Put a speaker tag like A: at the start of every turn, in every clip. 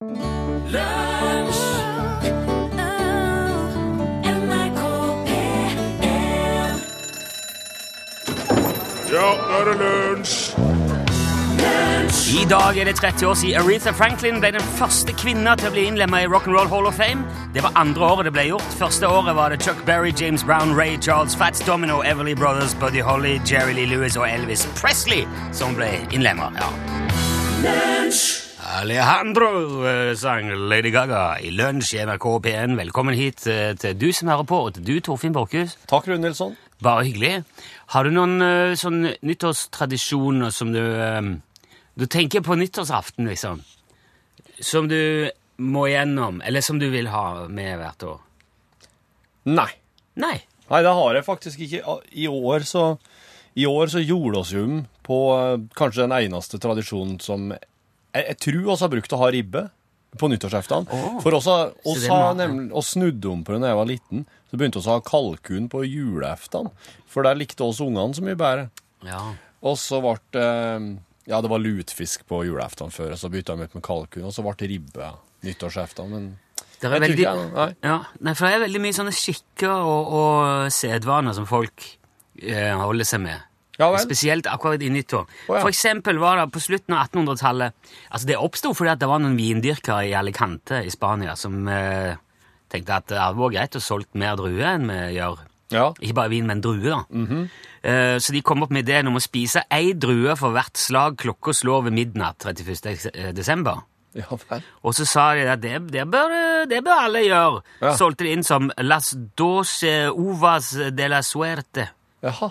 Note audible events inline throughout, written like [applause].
A: Ja, nå er det lunsj!
B: I dag er det 30 år siden Aretha Franklin ble den første kvinna til å bli innlemma i Rock'n'Roll Hall of Fame. Det var andre året det ble gjort. Første året var det Chuck Berry, James Brown, Ray Charles, Fats Domino, Everly Brothers, Buddy Holly, Jerry Lee Lewis og Elvis Presley som ble innlemma. Ja. Alejandro eh, sang Lady Gaga i lunsj i NRK P1. Velkommen hit eh, til du som hører på, og til du, Torfinn Borchhus.
C: Takk, Rune Nilsson.
B: Bare hyggelig. Har du noen uh, sånn nyttårstradisjoner som du eh, Du tenker på nyttårsaften, liksom? Som du må gjennom, eller som du vil ha med hvert år?
C: Nei.
B: Nei.
C: Nei, det har jeg faktisk ikke. I år så, i år så om på eh, kanskje den eneste tradisjonen som jeg, jeg tror vi har brukt å ha ribbe på nyttårsaften.
B: Oh,
C: For oss, har- oss, oss snudde om på det da jeg var liten. Så begynte vi å ha kalkun på julaften. For der likte oss ungene så mye bedre.
B: Ja.
C: Og så ble det Ja, det var lutfisk på julaften før, og så bytta de ut med kalkun. Og så ble det ribbe nyttårsaften. Men
B: Det er
C: Jeg tror
B: veldig,
C: ikke jeg- nei.
B: Ja, nei, for det er veldig mye sånne skikker og, og sedvaner som folk eh, holder seg med.
C: Ja.
B: Spesielt akkurat i nyttår.
C: Oh, ja.
B: For eksempel var det på slutten av 1800-tallet Altså, det oppsto fordi at det var noen vindyrkere i Alicante i Spania som eh, tenkte at det var greit å solge mer druer enn vi gjør.
C: Ja.
B: Ikke bare vin, men druer, da.
C: -hmm.
B: Eh, så de kom opp med ideen om å spise ei drue for hvert slag klokka slår ved midnatt 31. desember.
C: Ja.
B: Og så sa de at det, det, bør, det bør alle gjøre. Solgte det inn som Las doce uvas de la suerte.
C: Jaha.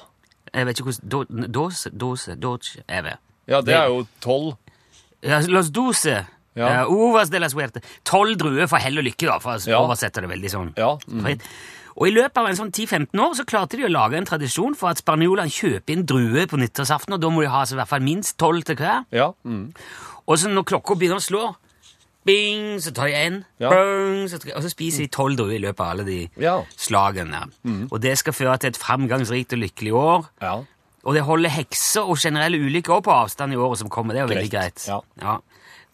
B: Jeg vet ikke hvordan dos, doce, doce Jeg vet.
C: Ja, det er jo tolv.
B: Ja, Los Dose.
C: Ja.
B: Ovas de la suerte. Tolv druer for hell og lykke, da, for å
C: Ja.
B: oversette det veldig sånn.
C: Ja. Mm.
B: Og i løpet av en sånn 10-15 år så klarte de å lage en tradisjon for at spanjolene kjøper inn druer på nyttårsaften, og da må de ha så i hvert fall minst tolv til hver.
C: Ja. Mm.
B: Og så når klokka begynner å slå, bing, så tar de en,
C: Ja.
B: og så spiser de tolv druer i løpet av alle de
C: Ja.
B: slagene. Og det skal føre til et framgangsrikt og lykkelig år.
C: Ja.
B: Og det holder hekser og generelle ulykker på avstand i året som kommer. Det er veldig
C: Greit,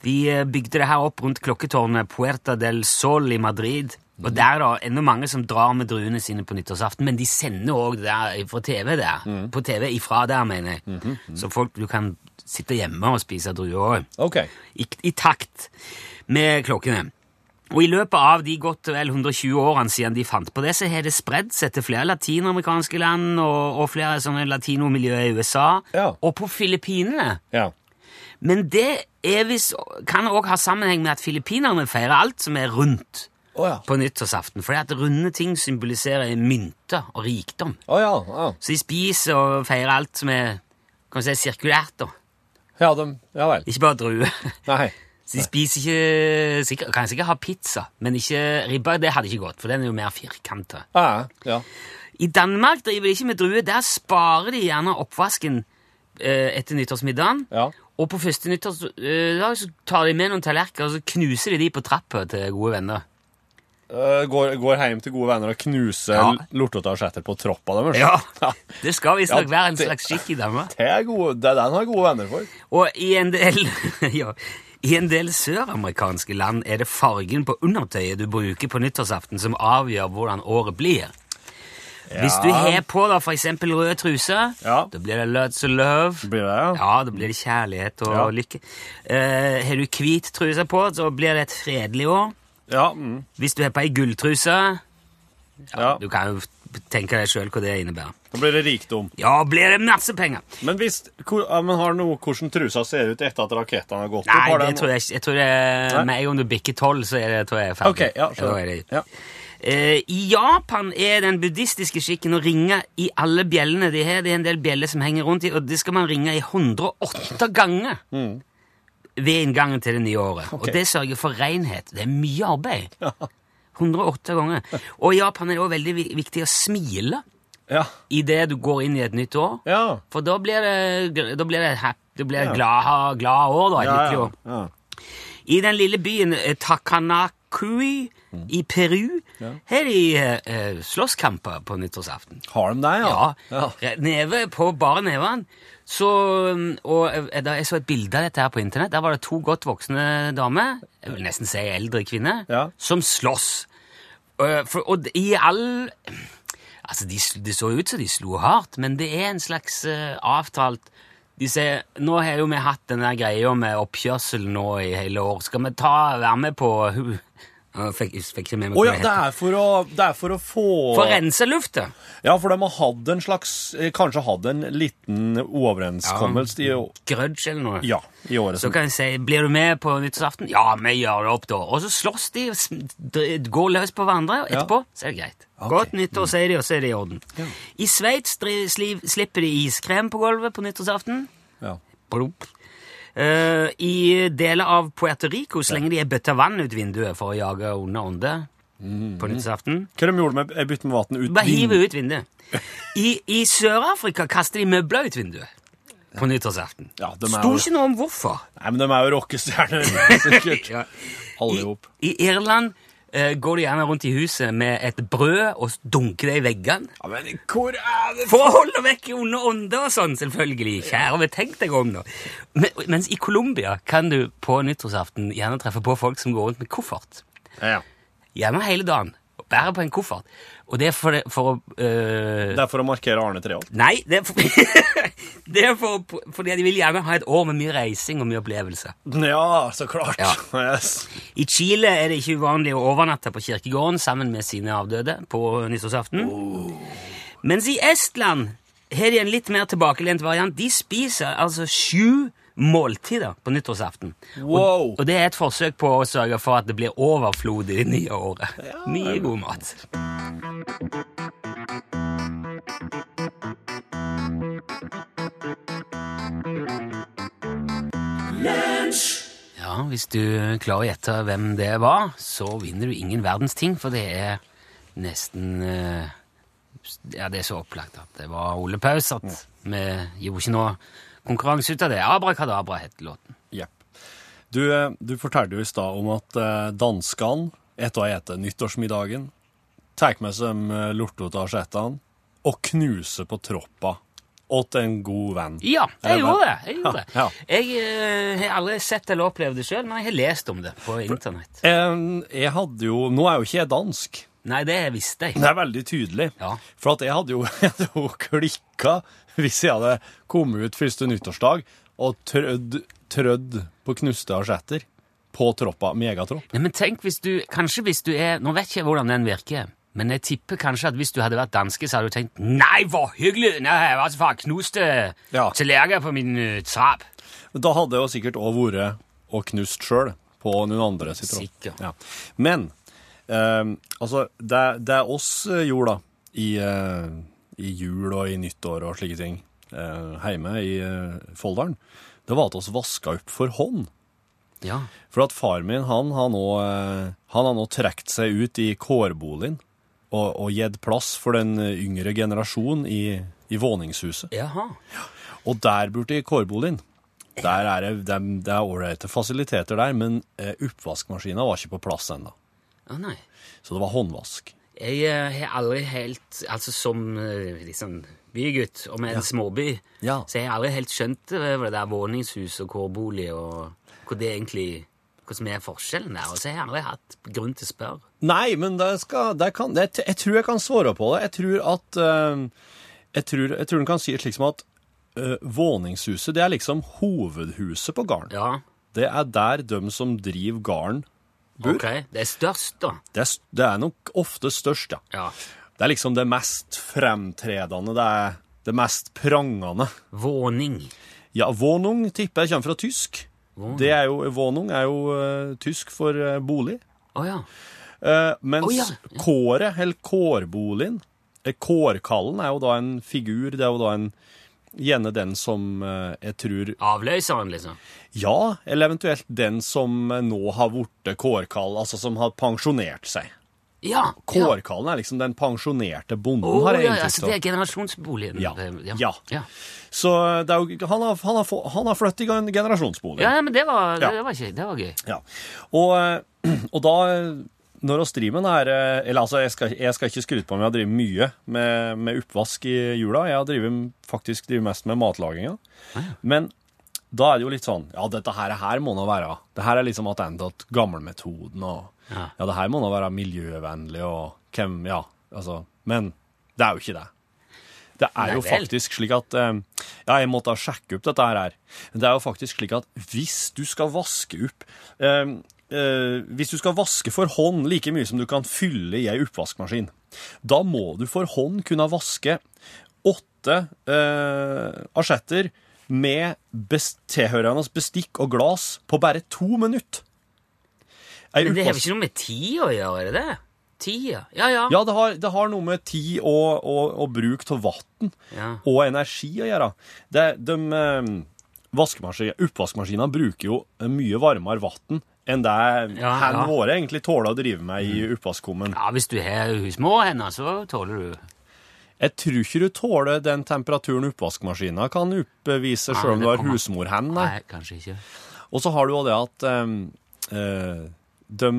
B: Vi eh, bygde det her opp rundt klokketårnet Puerta del Sol i Madrid. Og der er det enda mange som drar med druene sine på nyttårsaften, men de sender òg det der fra TV der. På TV ifra der, mener jeg. Så folk, du kan sitte hjemme og spise druer òg
C: Okay.
B: i, i takt med klokkene. Og i løpet av de godt vel 120 årene siden de fant på det, så har det spredd seg til flere latinamerikanske land og, og flere sånne latinomiljøer i USA
C: Ja.
B: og på Filippinene.
C: Ja.
B: Men det vis, kan òg ha sammenheng med at filippinerne feirer alt som er rundt
C: oh, ja.
B: på nyttårsaften. Fordi at runde ting symboliserer mynter og rikdom.
C: Ja.
B: Så de spiser og feirer alt som er kan vi si, sirkulært. da.
C: Ja, de, ja vel.
B: Ikke bare druer.
C: Nei.
B: Så de spiser ikke sikkert, Kan sikkert ha pizza, men ikke ribba. Det hadde ikke gått, for den er jo mer firkanta.
C: Ja. ja.
B: I Danmark driver de ikke med druer. Der sparer de gjerne oppvasken eh, etter nyttårsmiddagen.
C: Ja.
B: Og på første nyttårsdag så tar de med noen tallerkener og så knuser de de på trappa til gode venner.
C: Eh, går, går hjem til gode venner og knuser
B: Ja.
C: lortete asjetter på troppa deres.
B: Ja, Det skal visstnok
C: Ja,
B: være en slags skikk i Danmark.
C: Det er gode, det er den har gode venner for.
B: Og i en del [laughs] ja, i en del søramerikanske land er det fargen på undertøyet du bruker på nyttårsaften som avgjør hvordan året blir. Hvis du har på da for eksempel truse,
C: Ja.
B: da blir det lots of love.
C: Blir det, ja?
B: Ja, da blir det kjærlighet og
C: Ja.
B: lykke. Eh, har du hvit truse på, så blir det et fredelig år.
C: Ja. Mm.
B: Hvis du har på ei gulltruse,
C: ja.
B: du kan jo tenke deg sjøl hva det innebærer.
C: Da blir det rikdom.
B: Ja, blir det masse penger?
C: Men, hvis, hvor, ja, men har noe hvordan trusa ser ut etter at rakettene har gått
B: Nei,
C: opp? Nei,
B: det tror jeg ikke. Jeg tror det,
C: Nei?
B: med en gang du bikker tolv, så er det, tror jeg er ferdig.
C: Okay, ja,
B: er
C: skjønner.
B: det-
C: Ja.
B: Uh, I Japan er den buddhistiske skikken å ringe i alle bjellene de har. Det er en del bjeller som henger rundt i, og det skal man ringe i 108 ganger ved inngangen til det nye året. Og det sørger for renhet. Det er mye arbeid. 108 ganger. Og i Japan er det også veldig viktig å smile
C: Ja.
B: idet du går inn i et nytt år.
C: Ja.
B: For da blir det, da blir det, da blir det
C: Ja.
B: glad, glad år, da.
C: Ja, ja, ja.
B: I den lille byen Takanakui Takanak, i Peru har de eh, eh, slåsskamper på nyttårsaften.
C: Har de det, ja?
B: Ja. Neve på bare nevene. Så, um, og eh, jeg så et bilde av dette her på internett. Der var det to godt voksne damer, jeg vil nesten si eldre kvinner,
C: Ja.
B: som slåss. Og, for, og i all Altså, de, det så ut som de slo hardt, men det er en slags uh, avtalt De sier Nå har jo vi hatt den der greia med oppkjørsel nå i hele år. Skal vi ta, være med på Jeg fikk, fikk ikke med meg oh,
C: ja,
B: det
C: det
B: heter.
C: er for å, det er for å få
B: For å rense lufta.
C: Ja, for de har hatt en slags eh, Kanskje hatt en liten overenskommelse i,
B: Grudge eller noe.
C: ja, i året
B: Så kan jeg si, blir du med på nyttårsaften? Ja, vi gjør det opp da. Og så slåss de, går løs på hverandre, og
C: Ja.
B: etterpå så er det greit.
C: Okay.
B: Godt nyttår, sier de, og så er det i orden. I Sveits slipper de iskrem på gulvet på nyttårsaften.
C: ja.
B: Blump. Eh, I deler av Puerto Rico slenger de ei bøtte vann ut vinduet for å jage onde ånder på nyttårsaften.
C: Hva de gjorde med ei bytte med vann ut
B: Bare hive ut vinduet. I, i Sør-Afrika kaster de møbler ut vinduet på nyttårsaften.
C: Ja,
B: Sto
C: jo-
B: ikke noe om hvorfor.
C: Nei, men de er jo rockestjerner, [laughs] sikkert.
B: Ja.
C: Alle
B: I. I Irland går de gjerne rundt i huset med et brød og dunker det i veggene.
C: Ja, men hvor er det
B: For å holde vekk onde ånder og sånn, selvfølgelig. Kjære, men tenk deg om nå. Men, mens i Colombia kan du på nyttårsaften gjerne treffe på folk som går rundt med koffert.
C: Ja.
B: Gjerne hele dagen. Bærer på en koffert. Og det er for, for å øh,
C: Det er for å markere Arne Treholt.
B: Nei, det er, for, [laughs] det er for, fordi de vil gjerne ha et år med mye reising og mye opplevelse.
C: Ja, så klart.
B: Ja.
C: Yes.
B: I Chile er det ikke uvanlig å overnatte på kirkegården sammen med sine avdøde på nyttårsaften. Mens i Estland har de en litt mer tilbakelent variant. De spiser altså sju måltider på nyttårsaften.
C: Wow.
B: Og det er et forsøk på å sørge for at det blir overflod i det nye året. Mye god mat. Ja, hvis du klarer å gjette hvem det var, så vinner du ingen verdens ting, for det er nesten eh, Ja, det er så opplagt at det var Ole Paus at vi gjorde ikke noe konkurranse ut av det. Abrakadabra het låten.
C: Jepp. Du, eh, du fortalte jo i stad om at eh, danskene, etter å ha spist nyttårsmiddagen, tar med seg eh, lortota og skjettene og knuser på troppa åt en god venn.
B: Ja, jeg gjorde det. Jeg, gjorde det.
C: Ja,
B: jeg uh, har aldri sett eller opplevd det sjøl, men jeg har lest om det på internett.
C: Jeg hadde jo Nå er jo ikke jeg dansk.
B: Nei, det visste jeg.
C: Det er veldig tydelig.
B: Ja.
C: For at jeg hadde jo, [laughs] jeg hadde jo klikka [laughs] hvis jeg hadde kommet ut første nyttårsdag og trødd, trødd på knuste asjetter på troppa, megatropp.
B: Nei, men tenk hvis du, kanskje hvis du er, nå vet ikke jeg hvordan den virker, men jeg tipper kanskje at hvis du hadde vært danske, så hadde du tenkt, nei, hvor hyggelig, nei, jeg var så knuste
C: Ja.
B: tallerkener på min uh, trapp.
C: Da hadde jeg jo sikkert òg vært og knust sjøl på noen andre sitt.
B: Sikkert.
C: Ja. Men eh, altså, det, det oss gjorde da, i, eh, i jul og i nyttår og slike ting eh, hjemme i eh, Folldalen, det var at oss vaska opp for hånd.
B: Ja,
C: For at far min, han har nå, eh, han har nå trekt seg ut i kårboligen og, og gitt plass for den yngre generasjon i, i våningshuset.
B: jaha.
C: Og der borte i kårboligen, der er det, det, er- det er ålreite fasiliteter der, men eh, oppvaskmaskina var ikke på plass ennå.
B: Å nei.
C: Så det var håndvask.
B: Jeg eh, har aldri helt, altså som eh, liksom bygutt og med en småby,
C: Ja.
B: så jeg har aldri helt skjønt det, det der våningshus og kårbolig og hva det egentlig, hva som er forskjellen der, og så har jeg aldri hatt grunn til å spørre.
C: Nei, men det skal, det kan, det, jeg tror jeg kan svare på det. Jeg tror at eh, jeg, tror, jeg tror en kan si det slik som at uh, våningshuset det er liksom hovedhuset på gården.
B: Ja,
C: Det er der de som driver gården, bor.
B: ok. Det er størst da.
C: Det, er, det er nok ofte størst, ja.
B: Ja.
C: Det er liksom det mest fremtredende, det er det mest prangende.
B: Våning.
C: Ja, Wohnung tipper jeg kommer fra tysk.
B: Våning.
C: Det er jo, Wohnung er jo uh, tysk for uh, bolig.
B: Oh, ja.
C: Uh, mens
B: oh, ja, ja.
C: kåret, eller kårboligen Kårkallen er jo da en figur, det er jo da en Gjerne den som eh, jeg tror
B: Avløseren, liksom.
C: Ja, eller eventuelt den som eh, nå har blitt kårkall, altså som har pensjonert seg.
B: Ja. ja.
C: Kårkallen er liksom den pensjonerte bonden,
B: oh,
C: har jeg
B: ja, altså det er generasjonsboligen.
C: Ja.
B: ja.
C: Ja.
B: ja.
C: Så det jo, han har, han har, han har flyttet i en generasjonsbolig.
B: Ja, men det var,
C: Ja.
B: det var, ikke, det var gøy.
C: Ja. Og, eh, [clears throat] og da, når oss driver med det her eh, Eller altså, jeg skal, jeg skal ikke skryte på om jeg drive mye med, med oppvask i jula. Jeg driver faktisk driver mest med matlaginga. Men da er det jo litt sånn Ja, dette her, her må nå være Det her er liksom til gammelmetoden, og
B: Ja.
C: ja, det her må nå være miljøvennlig, og hvem Ja, altså Men det er jo ikke det. Det er
B: Nei
C: jo faktisk slik at eh, Ja, jeg måtte sjekke opp dette her. Men det er jo faktisk slik at hvis du skal vaske opp eh, Hvis du skal vaske for hånd like mye som du kan fylle i ei oppvaskmaskin, da må du for hånd kunne vaske åtte eh, asjetter med best tilhørende bestikk og glass på bare to minutter. Ei
B: Men det har
C: jo
B: ikke noe med tid å gjøre, er det det? Tida? Ja, ja.
C: Ja, det har, det har noe med tid og, og, og bruk av vann
B: Ja.
C: og energi å gjøre. Det, de eh, oppvaskmaskinene bruker jo mye varmere vann enn det
B: Ja,
C: hen
B: ja.
C: våre egentlig tåler å drive med i oppvaskkummen.
B: Ja, hvis du har små hender, så tåler du
C: Jeg tror ikke du tåler den temperaturen oppvaskmaskinen kan oppvise, sjøl om du har
B: husmorhender.
C: husmorhend.
B: Nei, kanskje ikke.
C: Og så har du jo det at um, uh, de,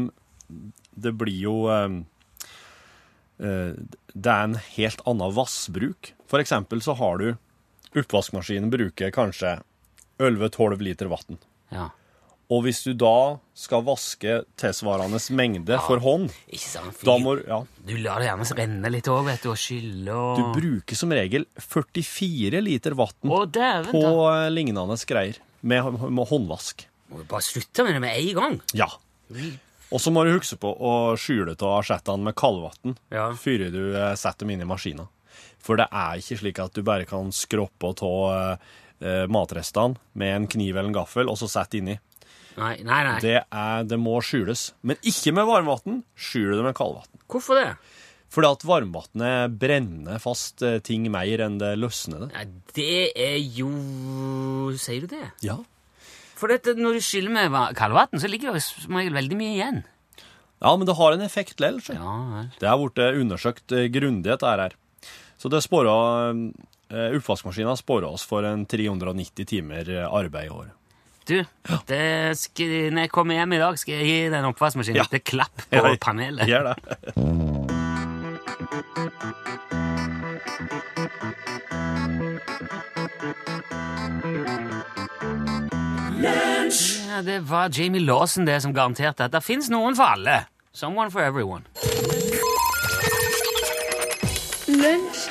C: Det blir jo um, uh, Det er en helt annen vassbruk. For eksempel så har du Oppvaskmaskinen bruker kanskje 11-12 liter vann.
B: Ja.
C: Og hvis du da skal vaske tilsvarende mengde for hånd,
B: Ikke sant?
C: da må ja,
B: du lar det gjerne renne litt òg, vet du, og skylle og
C: Du bruker som regel 44 liter vann på eh, lignende greier med, med håndvask.
B: Må du bare slutte med det med en gang.
C: Ja. Og så må du huske på å skyle av asjettene med kaldvann
B: Ja.
C: før du eh, setter dem inn i maskina. For det er ikke slik at du bare kan skroppe av eh, matrestene med en kniv eller en gaffel og så sette inni.
B: Nei, nei, nei.
C: Det, er, det må skjules. Men ikke med varmvann. Skjul det med kaldvann.
B: Hvorfor det?
C: Fordi at varmvannet brenner fast eh, ting mer enn det løsner det.
B: Nei, det er jo Sier du det?
C: Ja.
B: For dette, når du skyller med va- kaldvann, så ligger det som regel veldig mye igjen.
C: ja, men det har en effekt likevel.
B: Ja.
C: Det har blitt undersøkt eh, grundig, dette her. Så det spårer eh, Oppvaskmaskinen spårer oss for en 390 timer eh, arbeid i året.
B: Du, det skal, når jeg kommer hjem i dag, skal jeg gi den oppvaskmaskinen
C: Ja.
B: et klapp på [laughs]
C: Ja,
B: panelet.
C: Gjør det.
B: Ja, det var Jamie Lawson det som garanterte at det fins noen for alle. Someone for everyone.
D: Lunsj,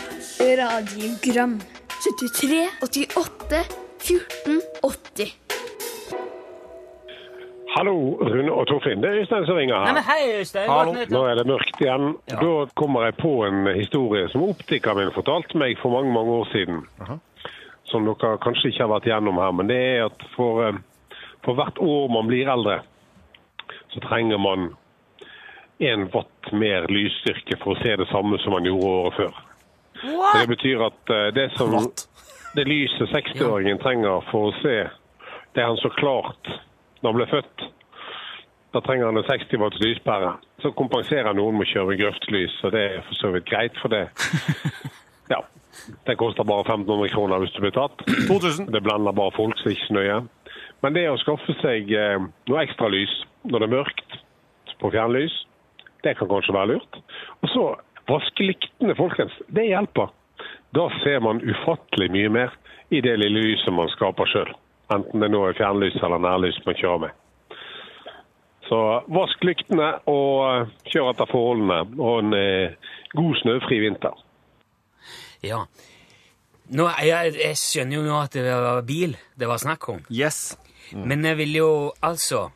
D: radiogram 73, 88, 14,
A: Hallo, Rune og Torfinn. Det er Øystein som ringer her.
B: Nei, men hei, Øystein.
A: Hallo, nå er det mørkt igjen.
B: Ja.
A: Da kommer jeg på en historie som optikeren min fortalte meg for mange mange år siden. Som dere kanskje ikke har vært gjennom her. Men det er at for, eh, for hvert år man blir eldre, så trenger man én watt mer lysstyrke for å se det samme som man gjorde året før. Så
B: What?
A: det betyr at eh, det som
C: What?
A: det lyset 60-åringen trenger for å se det er han så klart da han ble født, da trenger han en 60 volts lyspære. Så kompenserer noen med å kjøre med grøftlys, og det er for så vidt greit for det. [laughs] Ja, det koster bare 1500 kroner hvis du blir tatt.
C: 2000.
A: Det blender bare folk, så ikke så nøye. Men det å skaffe seg eh, noe ekstra lys når det er mørkt på fjernlys, det kan kanskje være lurt. Og så vaskelyktene, folkens. Det hjelper. Da ser man ufattelig mye mer i det lille lyset man skaper sjøl. Enten det nå er fjernlys eller nærlys man kjører med. Så vask lyktene og eh, kjør etter forholdene. Og en eh, god snøfri vinter.
B: Ja. Nå, jeg, jeg skjønner jo nå at det var bil det var snakk om.
C: Yes.
B: Men jeg vil jo altså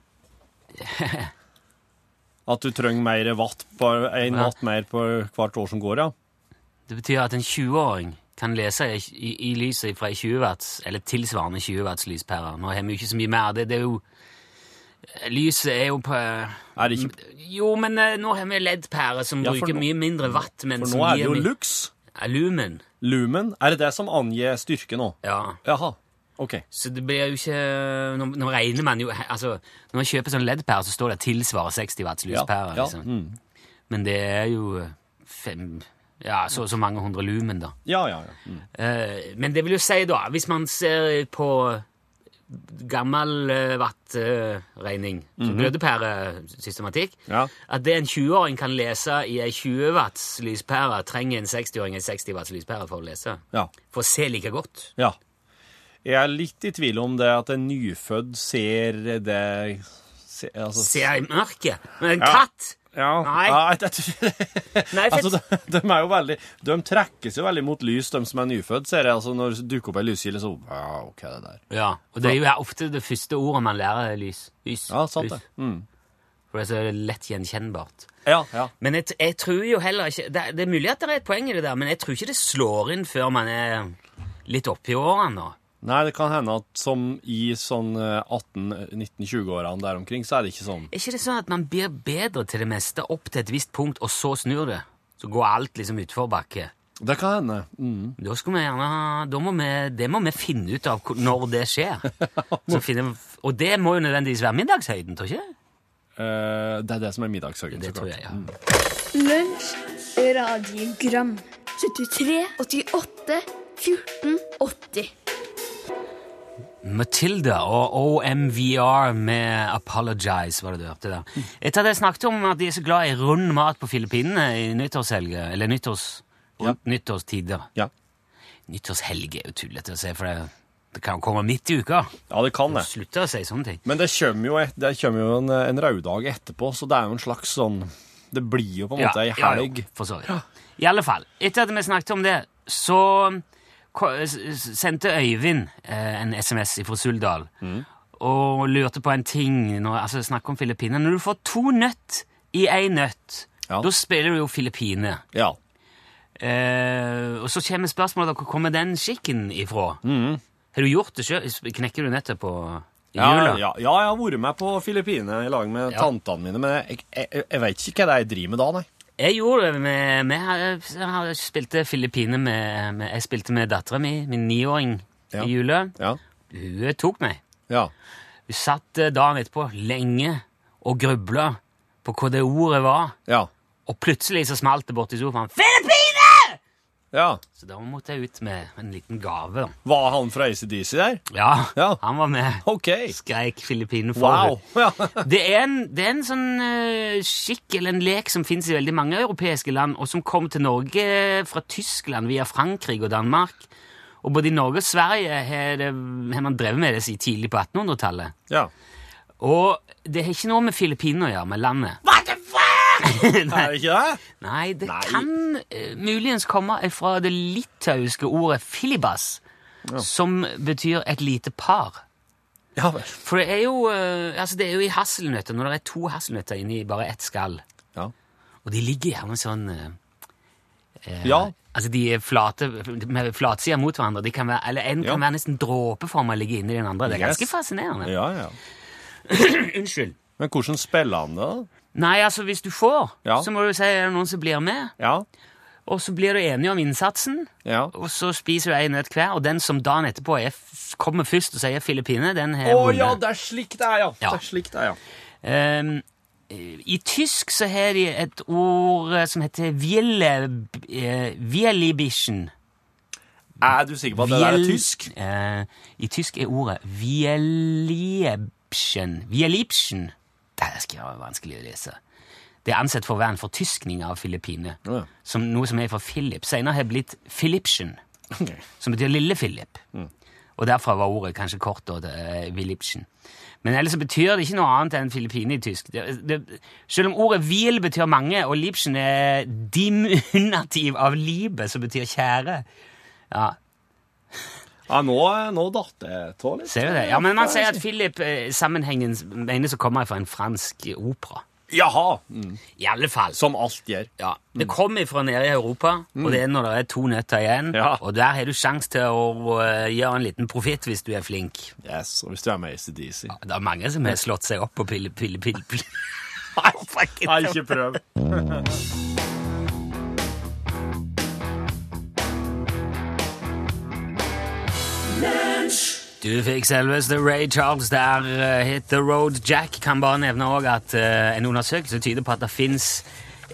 B: [laughs]
C: At du trenger mer watt på, en watt mer på hvert år som går, ja.
B: Det betyr at en 20-åring kan lese i, i, i lyset fra 20 watts, eller tilsvarende 20 watts lyspære. Nå har vi jo ikke så mye mer. Det, det er jo Lyset er jo på
C: Er det ikke
B: Jo, men eh, nå har vi LED-pærer som
C: Ja,
B: bruker
C: nå-
B: mye mindre watt, men
C: For nå er det jo lux.
B: Lumen.
C: Lumen. Er det det som angir styrke nå?
B: Ja.
C: Jaha. OK.
B: Så det blir jo ikke Nå, nå regner man jo Altså, når man kjøper sånn LED-pære, så står det 'tilsvarer 60 watts
C: Ja.
B: lyspære'.
C: ja.
B: Liksom.
C: Mm.
B: Men det er jo eh, fem Ja, så så mange hundre lumen, da.
C: ja, ja. ja. Mm.
B: Eh, men det vil jo si, da, hvis man ser på gammel uh, wattregning, uh, glødepæresystematikk,
C: Ja.
B: at det en 20-åring kan lese i ei 20 watts lyspære, trenger en 60-åring en 60 watts lyspære for å lese.
C: Ja.
B: For å se like godt.
C: ja. Jeg er litt i tvil om det at en nyfødt ser det se, altså,
B: Ser i mørket. Men en
C: Ja.
B: katt
C: Ja,
B: Nei.
C: ja jeg, jeg,
B: Nei, for
C: altså, de, de er jo veldig De trekkes jo veldig mot lys, de som er nyfødt, ser jeg. Altså, når det dukker opp ei lyskilde, så Ja, OK, det der.
B: Ja, og det er jo ofte det første ordet man lærer, er lys. Lys.
C: Ja, sant
B: lys.
C: det. Mm.
B: For det er så lett gjenkjennbart.
C: Ja, ja.
B: Men jeg, t- jeg tror jo heller ikke det, er- det er mulig at det er et poeng i det der, men jeg tror ikke det slår inn før man er litt oppi årene nå.
C: Nei, det kan hende at som i sånn 18-19-20-årene der omkring, så er det ikke sånn.
B: Er ikke det sånn at man blir bedre til det meste opp til et visst punkt, og så snur det? Så går alt liksom utforbakke.
C: Det kan hende. Mm.
B: Da skal vi gjerne ha da må vi, Det må vi finne ut av når det skjer. [laughs] Så finner, og det må jo nødvendigvis være middagshøyden, tror du ikke?
C: Uh, det er det som er middagshøyden.
B: Det
C: så
B: tror
C: klart.
B: jeg, ja.
D: Lunsj, radiogram 73, 88, 14, 80
B: Matilda og OMVR med Apologize, var det du hørte der. Etter at jeg snakket om at de er så glad i rund mat på Filippinene i nyttårshelga, eller nyttårs, ja. nyttårstider.
C: Ja.
B: Nyttårshelg er jo tullete å si, for det, det kan komme midt i uka.
C: ja, det kan det.
B: Slutt å si sånne ting.
C: Men det kommer jo, et, det kommer jo en, en røddag etterpå, så det er jo en slags sånn Det blir jo på en måte ei helg.
B: Ja, for så vidt. I alle fall, etter at vi snakket om det, så sendte Øyvind eh, en SMS fra Suldal
C: Mm.
B: og lurte på en ting når, altså Snakk om Filippinene. Når du får to nøtt i ei nøtt,
C: Ja.
B: da spiller du jo Filippine.
C: Ja.
B: Eh, og så kommer spørsmålet hvor kommer den skikken ifra? Har du gjort det sjøl? Knekker du nøtter på
C: Mm. Ja, ja, ja, jeg har vært med på Filippinene i lag med
B: Ja.
C: tantene mine, men jeg, jeg, jeg, jeg vet ikke hva det jeg driver med da, nei.
B: Jeg gjorde det med, med Jeg har- spilte Filippine med, med Jeg spilte med dattera mi, min niåring,
C: Ja.
B: i jula.
C: Ja.
B: Hun tok meg.
C: Ja.
B: Hun satt eh, dagen etterpå lenge og grubla på hva det ordet var,
C: Ja.
B: og plutselig så smalt det borti sofaen. Filippine!
C: Ja.
B: Så da måtte jeg ut med en liten gave.
C: Var han fra ACDC der?
B: Ja,
C: Ja.
B: han var med.
C: Okay.
B: Skreik Filippine
C: Wow. Ja. [laughs]
B: Det er en, det er en sånn uh, skikk eller en lek som finnes i veldig mange europeiske land, og som kom til Norge fra Tyskland via Frankrike og Danmark. Og både i Norge og Sverige har, det, har man drevet med det siden tidlig på 1800-tallet.
C: ja.
B: Og det har ikke noe med Filippinene å gjøre, med landet.
C: Hva er fuck?! [laughs] Er det ikke det?
B: Nei, det
C: Nei.
B: kan eh, muligens komme fra det litauiske ordet filibas, som betyr et lite par.
C: Ja vel.
B: For det er jo, eh, altså det er jo i hasselnøtter, når det er to hasselnøtter inni bare ett skall.
C: Ja.
B: Og de ligger gjerne sånn eh, eh,
C: Ja.
B: Altså de er flate, med flatsida mot hverandre. De kan være, eller en
C: Ja.
B: kan være nesten dråpeforma og ligge inni den andre. Det er
C: Yes.
B: ganske fascinerende.
C: Ja, ja. [clears throat]
B: Unnskyld.
C: Men hvordan spiller han det, da?
B: Nei, altså hvis du får,
C: Ja.
B: så må du si er det noen som blir med.
C: Ja.
B: Og så blir du enige om innsatsen,
C: Ja.
B: og så spiser du ei nøtt hver. Og den som dagen etterpå er, kommer først og sier Filippine, den har
C: Å
B: vunnet.
C: ja, det er slik det er, ja.
B: Ja.
C: Det er slik det er, ja.
B: Um, I tysk så har de et ord eh, som heter Wiele, eh, Wielibischen.
C: Er du sikker på at det der er tysk?
B: Uh, I tysk er ordet Wielibschen. Wielibschen. Det er skal være vanskelig å lese. Det er ansett for å være en fortyskning av Filippine.
C: Ja.
B: Som noe som er fra Philip. Senere har blitt Philipschen,
C: okay.
B: som betyr lille Philip.
C: Mm.
B: Og derfra var ordet kanskje kort og til eh, Men ellers så betyr det ikke noe annet enn Filippine i tysk. Det, det, selv om ordet vil betyr mange, og lipsen er diminutiv av libe, som betyr kjære. Ja,
C: Ja, nå, nå datt det av litt.
B: ser du det? Ja, men man sier at Philip eh, sammenhengen menes å komme fra en fransk opera.
C: Jaha. Mm.
B: I alle fall.
C: Som alt gjør.
B: Ja, Det kommer fra nede i Europa, og det er når det er to nøtter igjen.
C: Ja.
B: Og der har du sjanse til å eh, gjøre en liten profitt hvis du er flink.
C: Yes, og hvis du er med i ACDC.
B: Ja, det er mange som har slått seg opp på pille, pille, pille, pille.
C: Nei, ikke prøv. [laughs]
B: Du fikk selveste Ray Charles der. Uh, Hit the road Jack. Kan bare nevne også at uh, en undersøkelse tyder på at det fins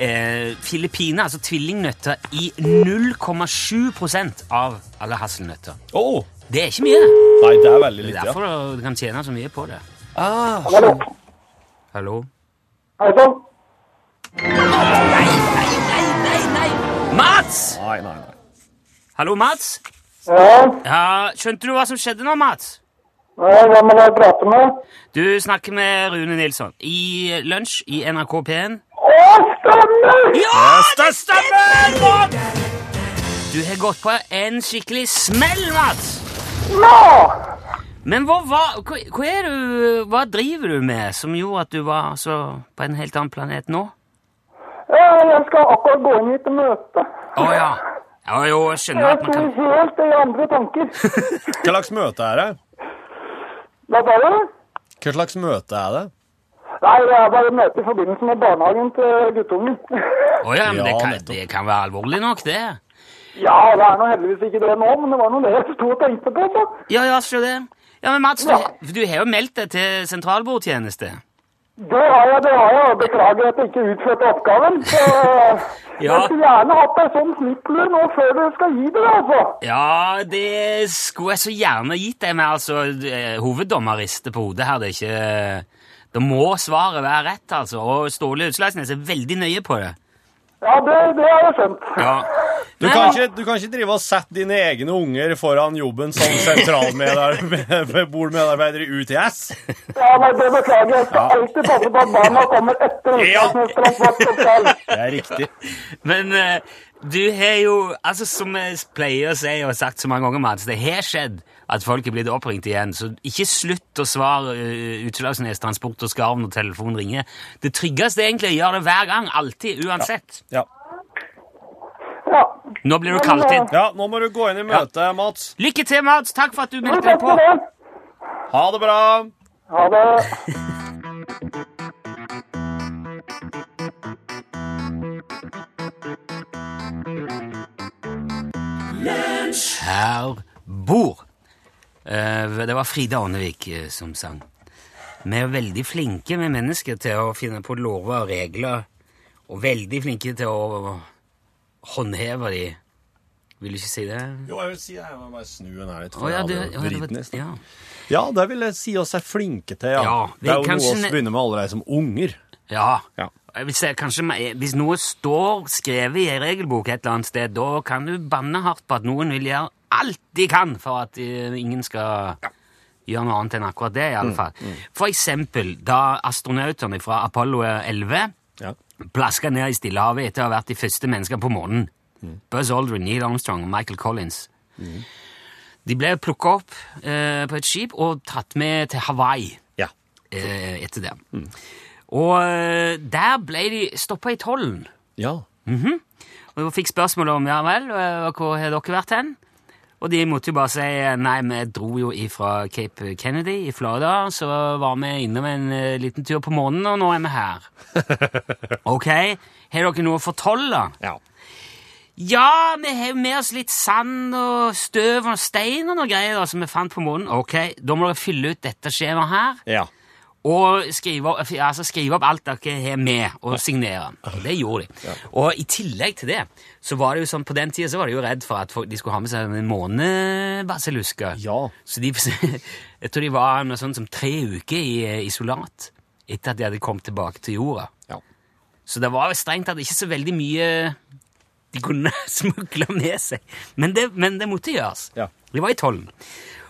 B: uh, Filippiner, altså tvillingnøtter, i 0,7% av alle hasselnøtter.
C: Oh.
B: Det er ikke mye.
C: Nei, det er veldig
B: Det er
C: derfor ja.
B: du kan tjene så mye på det.
C: Ah,
E: Hallo.
B: Hallo?
E: Hei sann.
B: Nei, nei, nei, nei, nei! Mats!
C: nei, nei, nei.
B: Hallo, Mats?
E: Ja,
B: Ja, skjønte du hva som skjedde nå, Mats?
E: ja, hvem vil jeg prater med?
B: Du snakker med Rune Nilsson i Lunsj i NRK P1.
E: Å, stemmer!
B: Ja, det stemmer! Mats! Du har gått på en skikkelig smell, Mats!
E: Ja!
B: Men hva, hva, hva, er du, hva driver du med som gjorde at du var så på en helt annen planet nå?
E: ja, jeg skal akkurat gå inn i et møte.
B: Å ja. Ja, jo, jeg skjønner
E: Jeg
B: at man kan
E: helt i andre tanker. [laughs]
C: Hva slags møte er det?
E: Hva sa du?
C: Hva slags møte er det?
E: Nei, det er bare møte i forbindelse med barnehagen til guttungen.
B: Å ja, men det kan, det kan være alvorlig nok, det.
E: Ja, det er nå heldigvis ikke det nå, men det var nå det jeg sto og tenkte på, så.
B: Ja, ja, skjønner det. Ja, men Mats, du,
E: Ja.
B: du har jo meldt deg til sentralbordtjeneste.
E: Det har jeg, det har jeg, og beklager at jeg ikke utførte oppgaven. Så [laughs]
B: Ja.
E: jeg skulle gjerne hatt deg sånn snipplur nå før du skal gi det, altså.
B: Ja, det skulle jeg så gjerne gitt deg, men altså, eh, hoveddommer rister på hodet her. Det er ikke Da må svaret være rett, altså. Og Ståle Utslagsnes er veldig nøye på det.
E: Ja, det, det har jeg skjønt.
B: Ja.
C: Du kan, ikke, du kan ikke drive og sette dine egne unger foran jobben som sentralbordmedarbeider [laughs] i UTS.
E: Ja, nei, det beklager jeg. Jeg skal alltid passe på at barna kommer etter
C: Ja.
E: utenriksministerens.
C: Det er riktig.
B: Men uh, du har jo Altså, som jeg pleier å si og har sagt så mange ganger, Mads, det har skjedd at folk er blitt oppringt igjen, så ikke slutt å svare uh, Utslagsnes Transport og Skarv når telefonen ringer. Det tryggeste er egentlig å gjøre det hver gang, alltid, uansett.
C: Ja.
E: Ja.
B: Nå blir du kalt inn.
C: ja, nå må du gå inn i møtet, Mats.
B: Lykke til, Mats! Takk for at du meldte deg på.
C: Ha det bra.
E: Ha det.
B: Her bor. Eh, det var Frida Ånnevik eh, som sang. Vi er veldig flinke med mennesker til å finne på lover og regler, og veldig flinke til å håndheve de. Vil du ikke si det?
C: Jo, jeg vil si det. Jeg må bare snu den her litt.
B: Å, ja, du, jeg det
C: vriden i
B: ja.
C: Ja, det vil jeg si oss er flinke til, ja.
B: Ja, vi
C: det er jo
B: kanskje
C: noe vi begynner med allerede som unger.
B: ja.
C: Ja.
B: Jeg vil si, kanskje, Hvis noe står skrevet i en regelbok et eller annet sted, da kan du banne hardt på at noen vil gjøre alt de kan for at eh, ingen skal gjøre noe annet enn akkurat det. i alle fall. For eksempel da astronautene fra Apollo 11
C: Ja.
B: plaska ned i Stillehavet etter å ha vært de første menneskene på månen. Buzz Aldrin, Neil Armstrong og Michael Collins. De ble plukka opp eh, på et skip og tatt med til Hawaii
C: Ja.
B: eh, etter det. Og eh, der ble de stoppa i tollen.
C: Ja.
B: Og fikk spørsmål om ja vel, eh, hvor har dere vært hen? Og de måtte jo bare si nei, vi dro jo ifra Cape Kennedy i Florida, så var vi innom en eh, liten tur på månen, og nå er vi her. [laughs] Ok, har dere noe å fortelle?
C: Ja.
B: Ja, vi har med oss litt sand og støv og stein og noe greier da, som vi fant på månen. Ok, da må dere fylle ut dette skjemaet her.
C: Ja.
B: Og skrive, altså skrive opp alt dere har med, og signere. Og det gjorde de. Og i tillegg til det, så var det jo sånn, på den tida så var de jo redd for at de skulle ha med seg en månebasillusker.
C: Ja.
B: Så de, [laughs] jeg tror de var noe sånt som tre uker i eh, isolat etter at de hadde kommet tilbake til jorda.
C: Ja.
B: Så det var jo strengt tatt ikke så veldig mye de kunne [laughs] smugle med seg. Men det, men det måtte gjøres.
C: Ja.
B: De var i tollen.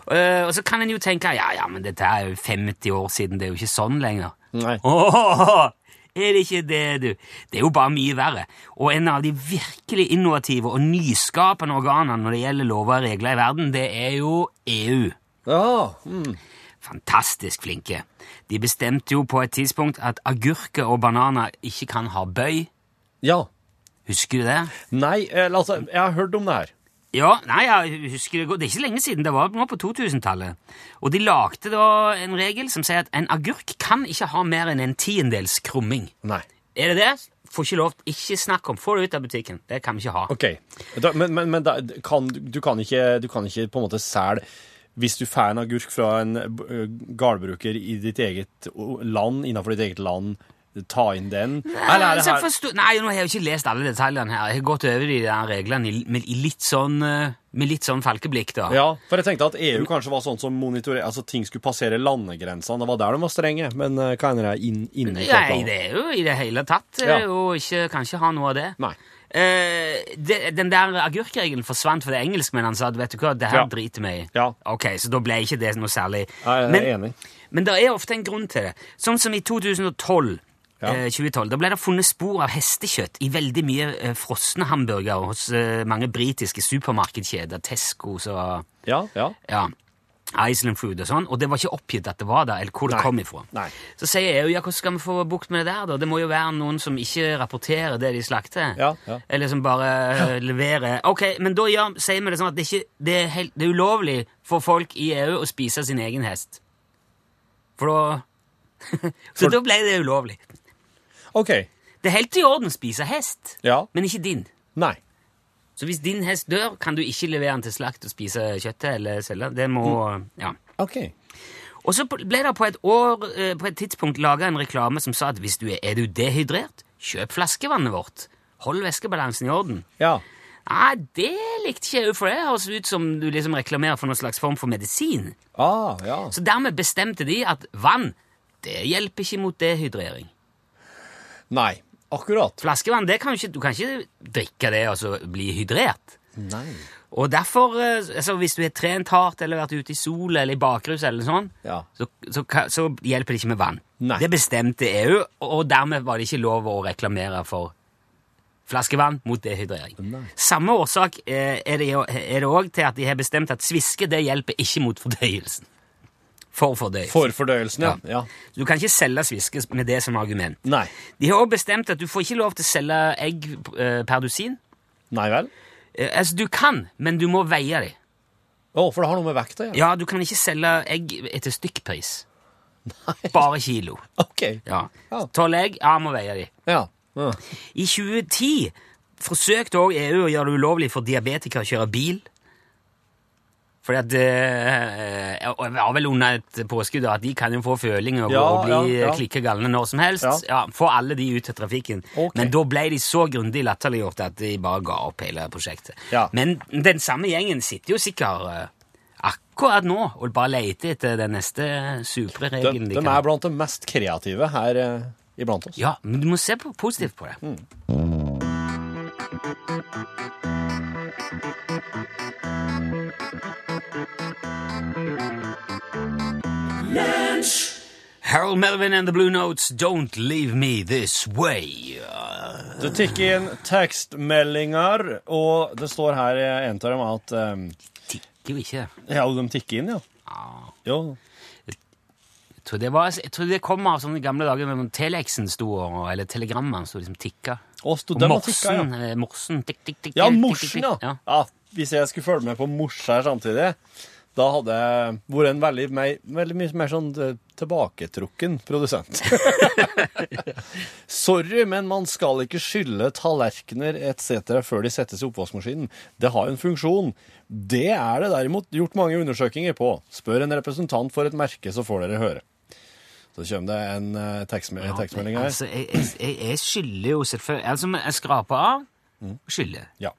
B: Eh, og så kan en jo tenke ja, ja, men dette er jo 50 år siden, det er jo ikke sånn lenger.
C: Nei.
B: Åh, er det ikke det, du? Det er jo bare mye verre. Og en av de virkelig innovative og nyskapende organene når det gjelder lover og regler i verden, det er jo EU.
C: Ja. Mm.
B: Fantastisk flinke. De bestemte jo på et tidspunkt at agurker og bananer ikke kan ha bøy.
C: ja.
B: Husker du det?
C: Nei, altså, jeg har hørt om det her.
B: Ja, nei, jeg husker det godt. Det er ikke så lenge siden. Det var nå på 2000-tallet. Og de lagde da en regel som sier at en agurk kan ikke ha mer enn en tiendedels krumming.
C: Nei.
B: Er det det? Får ikke lov. Ikke snakk om. Få det ut av butikken. Det kan vi ikke ha.
C: Ok, da, men, men, men da, kan, du, kan ikke, du kan ikke på en måte selge Hvis du får en agurk fra en uh, gårdbruker i ditt eget land, innenfor ditt eget land, ta inn den? Eller er det her
B: forstå, Nei, nå har jeg jo ikke lest alle detaljene her. Jeg har gått over de der reglene med, litt sånn, eh, med litt sånn falkeblikk, da.
C: Ja, for jeg tenkte at EU kanskje var sånn som monitorer... Altså, ting skulle passere landegrensene. Det var der de var strenge. Men uh, hva hender det inn, inni
B: Nei, det er jo i det hele tatt eh,
C: Ja.
B: og ikke, kan ikke ha noe av det.
C: Nei.
B: Uh, de, den der agurkregelen forsvant for det engelskmennene sa at vet du hva, det her
C: Ja.
B: driter vi i.
C: Ja.
B: Ok, Så da ble ikke det noe særlig.
C: Nei, jeg er
B: men,
C: enig.
B: men det er ofte en grunn til det. Sånn som i 2012.
C: Ja.
B: eh, 2012, Da ble det funnet spor av hestekjøtt i veldig mye eh, frosne hamburgere hos eh, mange britiske supermarkedkjeder. Tescos og
C: Ja, ja.
B: ja, Iceland Food og sånn, og det var ikke oppgitt at det var der, eller hvor det
C: Nei.
B: kom ifra.
C: Nei.
B: Så sier jeg jo, ja, hvordan skal vi få bukt med det der, da? Det må jo være noen som ikke rapporterer det de slakter.
C: Ja, ja.
B: Eller som bare eh, [laughs] leverer. Ok, men da ja, sier vi det sånn at det, ikke, det, er helt, det er ulovlig for folk i EU å spise sin egen hest. For da [laughs] Så
C: For-
B: da ble det ulovlig.
C: OK.
B: Det er helt i orden å spise hest,
C: Ja.
B: men ikke din.
C: Nei.
B: Så hvis din hest dør, kan du ikke levere den til slakt og spise kjøttet eller selge. Det må Ja.
C: OK.
B: Og så ble det på et år, eh, på et tidspunkt laga en reklame som sa at hvis du er, er du dehydrert, kjøp flaskevannet vårt. Hold væskebalansen i orden.
C: Ja.
B: Nei, det likte ikke jeg, for det høres ut som du liksom reklamerer for noen slags form for medisin.
C: Ah, ja.
B: Så dermed bestemte de at vann, det hjelper ikke mot dehydrering.
C: Nei. Akkurat.
B: Flaskevann, det kan ikke, du kan ikke drikke det og så bli hydrert.
C: Nei.
B: Og derfor, eh, altså hvis du har trent hardt eller vært ute i sol eller i bakrus eller sånn,
C: Ja.
B: så, så, så hjelper det ikke med vann.
C: Nei.
B: Det bestemte EU, og dermed var det ikke lov å reklamere for flaskevann mot dehydrering.
C: Nei.
B: Samme årsak eh, er det òg til at de har bestemt at sviske det hjelper ikke mot fordøyelsen. For fordøyelsen.
C: For fordøyelsen, ja. ja.
B: Du kan ikke selge sviske med det som argument.
C: Nei.
B: De har òg bestemt at du får ikke lov til å selge egg eh, per dusin.
C: Nei vel?
B: Eh, altså, du kan, men du må veie dem.
C: Å, for det har noe med vekta å gjøre?
B: Ja, du kan ikke selge egg etter stykkpris. Nei. Bare kilo.
C: OK.
B: Ja. Tolv egg, ja, må veie de.
C: Ja. ja.
B: I 2010 forsøkte også EU å gjøre det ulovlig for diabetikere å kjøre bil. Fordi at eh, og Det var vel under et påskudd at de kan jo få føling og,
C: Ja,
B: og bli
C: ja, ja.
B: klikke galne når som helst.
C: Ja.
B: Få alle de ut til trafikken.
C: Okay.
B: Men da ble de så grundig latterliggjort at de bare ga opp hele prosjektet. Men den samme gjengen sitter jo sikkert eh, akkurat nå og bare leter etter den neste supre
C: De,
B: de,
C: de er blant de mest kreative her eh, iblant oss.
B: Ja, men du må se på, positivt på det. Harold Melvin and the Blue Notes, Don't Leave Me This Way.
C: Det tikker inn tekstmeldinger, og det står her i en av dem at um,
B: Tikker jo ikke.
C: Ja, de tikker inn, ja. Jo.
B: Jeg tror det, var, jeg tror det kom av sånne gamle dager da telexen sto, eller telegrammene sto liksom tikka.
C: Og tikka, ja.
B: morsen, eh, tikk, tikk, tikk.
C: Ja,
B: tikk, tikk,
C: morsen,
B: ja.
C: ja. ja. Hvis jeg skulle følge med på mors her samtidig, da hadde jeg vært en veldig, mer, veldig mye mer sånn eh, tilbaketrukken produsent. [laughs] Sorry, men man skal ikke skylle tallerkener etc. før de settes i oppvaskmaskinen. Det har en funksjon. Det er det derimot gjort mange undersøkinger på. Spør en representant for et merke, så får dere høre. Så kommer det en tekstme tekstmelding her.
B: Altså, jeg, jeg, jeg, skyller jo selvfølgelig Altså, jeg skraper av og skyller.
C: Ja.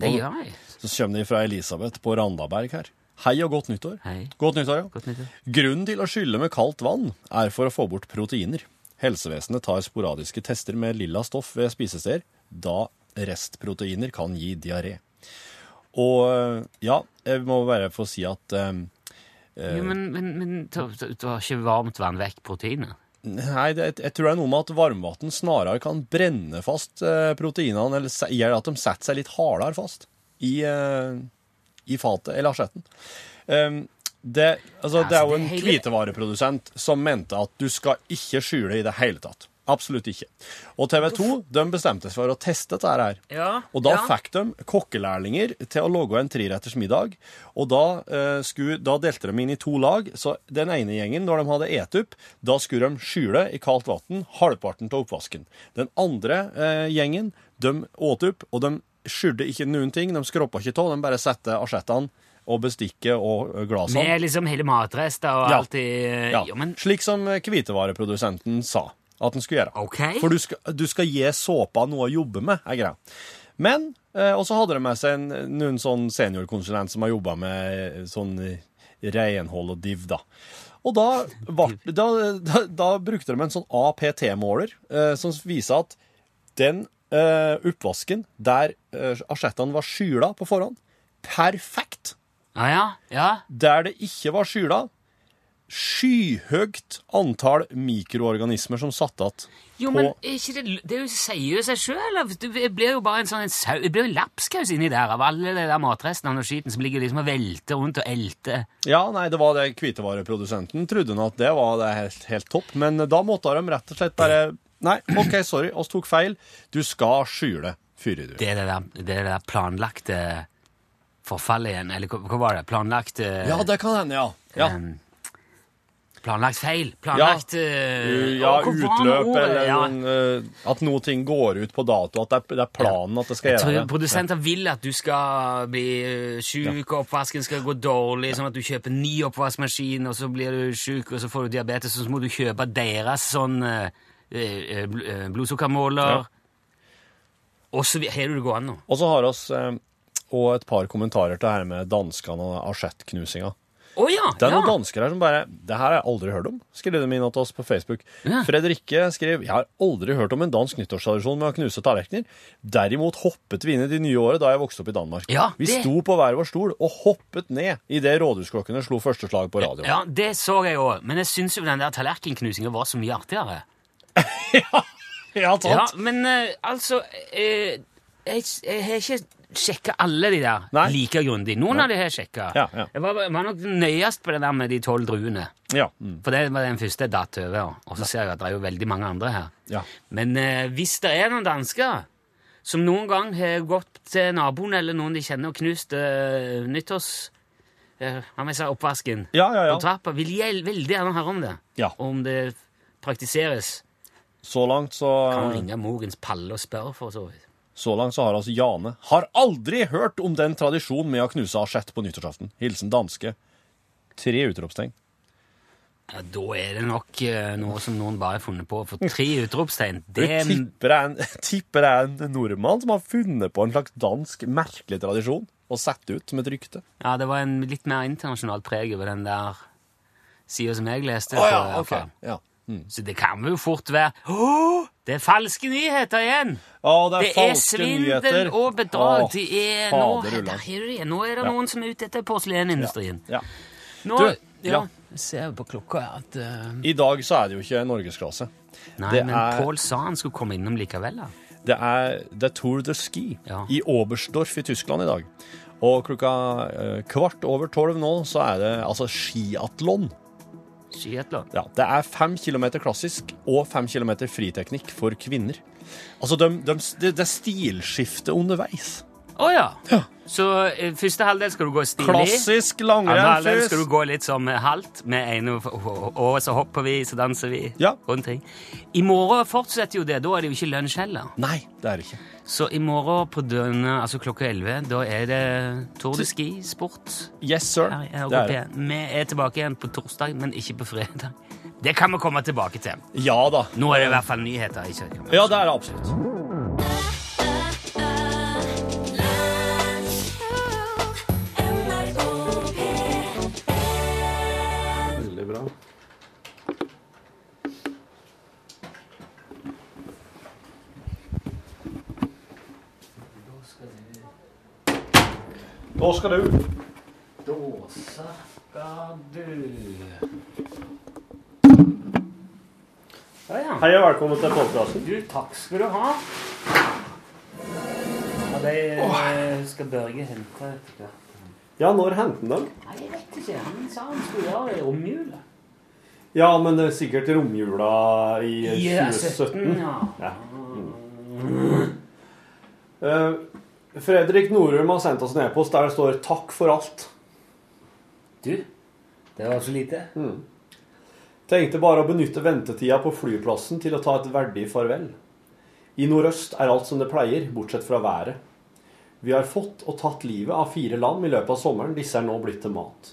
B: Det gjør jeg.
C: Så kommer de fra Elisabeth på Randaberg her. Hei og godt nyttår.
B: Hei.
C: Godt nyttår, ja.
B: Godt nyttår.
C: Grunnen til å skylle med kaldt vann er for å få bort proteiner. Helsevesenet tar sporadiske tester med lilla stoff ved spisesteder, da restproteiner kan gi diaré. Og ja, jeg må bare få si at eh,
B: Jo, men, men, men du ikke varmt vann vekk proteiner?
C: Nei, det, jeg tror det er noe med at varmvann snarere kan brenne fast eh, proteinene, eller gjør at de setter seg litt hardere fast i, eh, i fatet, eller asjetten. Um, det, altså, det er jo
B: Altså,
C: en
B: det hele-
C: hvitevareprodusent som mente at du skal ikke skjule i det hele tatt. Absolutt ikke. Og TV 2 de bestemte seg for å teste dette her.
B: Ja,
C: Og da
B: ja.
C: fikk de kokkelærlinger til å lage en treretters middag. Og da, eh, skulle, da delte de inn i to lag. Så den ene gjengen, når de hadde et opp, da skulle de skjule i kaldt vann halvparten av oppvasken. Den andre eh, gjengen, de åt opp, og de skylde ikke noen ting. De skroppa ikke av, de bare satte asjettene og bestikket og glassene. glasene.
B: Med liksom hele matrester og
C: Ja.
B: alt i
C: Ja,
B: Jo, men
C: Slik som eh, hvitevareprodusenten sa. at den skulle gjøre.
B: Okay.
C: For du skal, du skal gi såpa noe å jobbe med, er greia. Men eh, Og så hadde de med seg en, noen sånn seniorkonsulent som har jobba med sånn renhold og div, da. Og da, var, da, da, da brukte de en sånn APT-måler eh, som viser at den eh, oppvasken der uh, asjettene var skyla på forhånd, perfekt.
B: Ja, ja. ja.
C: Der det ikke var skyla, skyhøyt antall mikroorganismer som satt igjen.
B: Jo, men ikke det, det er jo, sier jo seg sjøl. Det blir jo bare en sånn en sau, det blir jo en lapskaus inni der av alle de der matrestene og skiten som ligger liksom og velter rundt og elter.
C: Ja, nei, det var det hvitevareprodusenten trodde nå at det var det helt, helt topp, men da måtte de rett og slett bare Nei, OK, sorry, oss tok feil. Du skal skjule før du.
B: Det er det der, det er det der planlagte forfallet igjen, eller hva, hva var det? Planlagt eh,
C: Ja, det kan hende, ja. ja.
B: Um, Planlagt feil. Planlagt eh,
C: Ja,
B: å, hva
C: utløp eller
B: Ja.
C: noen, uh, at noe ting går ut på dato, at det er, det er planen at det skal gjøre det.
B: Produsenter vil at du skal bli sjuk, og oppvasken skal gå dårlig, sånn at du kjøper ny oppvaskmaskin, og så blir du sjuk, og så får du diabetes, og så må du kjøpe deres sånn eh, blodsukkermåler.
C: Ja.
B: Og så har du det gående.
C: Og så har oss eh, og et par kommentarer til det her med danskene og asjettknusinga.
B: Oh, ja!
C: Det er
B: ja.
C: noen dansker her som bare Det her har jeg aldri hørt om, skriver de inn til oss på Facebook.
B: Ja.
C: Fredrikke skrev Jeg har aldri hørt om en dansk nyttårstradisjon med å knuse tallerkener. Derimot hoppet vi inn i de nye året da jeg vokste opp i Danmark.
B: Ja,
C: vi sto på hver vår stol og hoppet ned idet rådhusklokkene slo første slag på radioen.
B: Ja, det så jeg òg, men jeg syns jo den der tallerkenknusinga var så mye artigere. [laughs]
C: Ja, sant?
B: Ja, men eh, altså eh, jeg, jeg har ikke sjekka alle de der
C: Nei.
B: like grundig. Noen av de har jeg sjekka.
C: Ja, ja.
B: Jeg var, var nok nøyest på det der med de tolv druene.
C: Ja. Mm.
B: For det var den første jeg datt over. Og så ser jeg at det er jo veldig mange andre her.
C: Ja.
B: Men eh, hvis det er noen dansker som noen gang har gått til naboen eller noen de kjenner og knust uh, nyttårs... Hva må jeg si, oppvasken
C: Ja, ja, ja.
B: på trappa, vil jeg veldig gjerne høre om det.
C: Ja.
B: Om det praktiseres.
C: Så langt så
B: Kan ringe Mogens Palle og spørre, for så vidt.
C: Så langt så har altså Jane Har aldri hørt om den tradisjonen med å knuse asjett på nyttårsaften. Hilsen danske. Tre utropstegn.
B: Ja, da er det nok uh, noe som noen bare har funnet på. For tre [laughs] utropstegn, det
C: Jeg [laughs] tipper det er en, nordmann som har funnet på en slags dansk merkelig tradisjon og satt ut som et rykte.
B: Ja, det var en litt mer internasjonalt preg over den der sida som jeg leste.
C: Å ja,
B: i okay.
C: ok. Ja. Mm.
B: Så det kan jo fort være Åh, Det er falske nyheter igjen!
C: Å, det er
B: Det er svindel
C: nyheter.
B: og bedrag.
C: Å,
B: Det er, nå, det. nå er det
C: Ja.
B: noen som er ute etter porselenindustrien.
C: Ja.
B: Nå,
C: Du,
B: ja,
C: ja.
B: Ser på klokka her at uh,
C: I dag så er det jo ikke norgesklasse.
B: Nei,
C: Det
B: men
C: er-
B: Pål sa han skulle komme innom likevel. da.
C: Det er The Tour de Ski
B: Ja.
C: i Oberstdorf i Tyskland i dag. Og klokka eh, kvart over tolv nå så er det altså skiatlon.
B: Skiatlon.
C: Ja, det er fem kilometer klassisk og fem kilometer friteknikk for kvinner. Altså, de, de, det, det er stilskifte underveis.
B: Å ja. Så eh, første halvdel skal du gå stilig.
C: Klassisk
B: Andre halvdel skal du gå litt som halvt, med ene og så hopper vi, så danser vi.
C: Ja.
B: Rundt ting. I morgen fortsetter jo det. Da er det jo ikke lunsj heller.
C: Nei, det er det ikke.
B: Så i morgen på døgnet, altså klokka 11, da er det Tour de Ski sport
C: Yes, sir.
B: her
C: Det er det.
B: Vi er tilbake igjen på torsdag, men ikke på fredag. Det kan vi komme tilbake til.
C: Ja da.
B: Nå er det i hvert fall nyheter. Ikke?
C: Ja, det er det absolutt. Da skal du.
B: Da skal du Ja, ja.
C: Hei og velkommen til podkasten.
B: Du, takk skal du ha. Ja, de eh, skal Børge hente etter.
C: Ja, når henter han dem?
B: Nei, jeg vet ikke. Han sa han skulle gjøre det i romjula.
C: Ja, men det er sikkert romjula i
B: I
C: 2017.
B: ja.
C: Ja. Eh, Fredrik Norum har sendt oss en e-post der det står 'takk for alt'.
B: Du, det var så lite.
C: Tenkte bare å benytte ventetida på flyplassen til å ta et verdig farvel. I nordøst er alt som det pleier, bortsett fra været. Vi har fått og tatt livet av fire lam i løpet av sommeren. Disse er nå blitt til mat.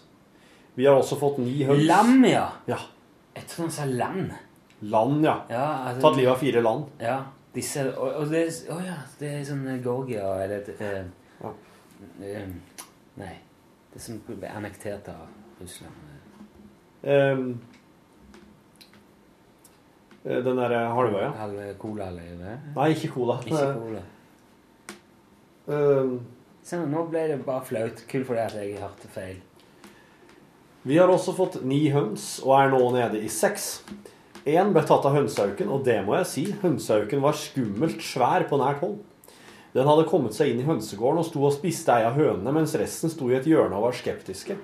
C: Vi har også fått ni høns.
B: Lam, ja.
C: Ja.
B: Jeg tror han sa land.
C: Land, ja.
B: Ja, altså,
C: Tatt livet av fire land.
B: Ja, disse Og, og det, å ja, det er sånn eh, Georgia eller eh,
C: Ja.
B: eh, Nei. Det som ble annektert av Russland.
C: Ehm, eh, den derre halvøya.
B: Halve cola-løyve.
C: Nei, ikke cola.
B: Ikke cola.
C: Um,
B: Se, nå ble det bare flaut. Kun fordi at jeg hørte feil.
C: vi har også fått ni høns, og er nå nede i seks. Én ble tatt av hønsehauken, og det må jeg si, hønsehauken var skummelt svær på nært hold. Den hadde kommet seg inn i hønsegården og sto og spiste ei av hønene, mens resten sto i et hjørne og var skeptiske.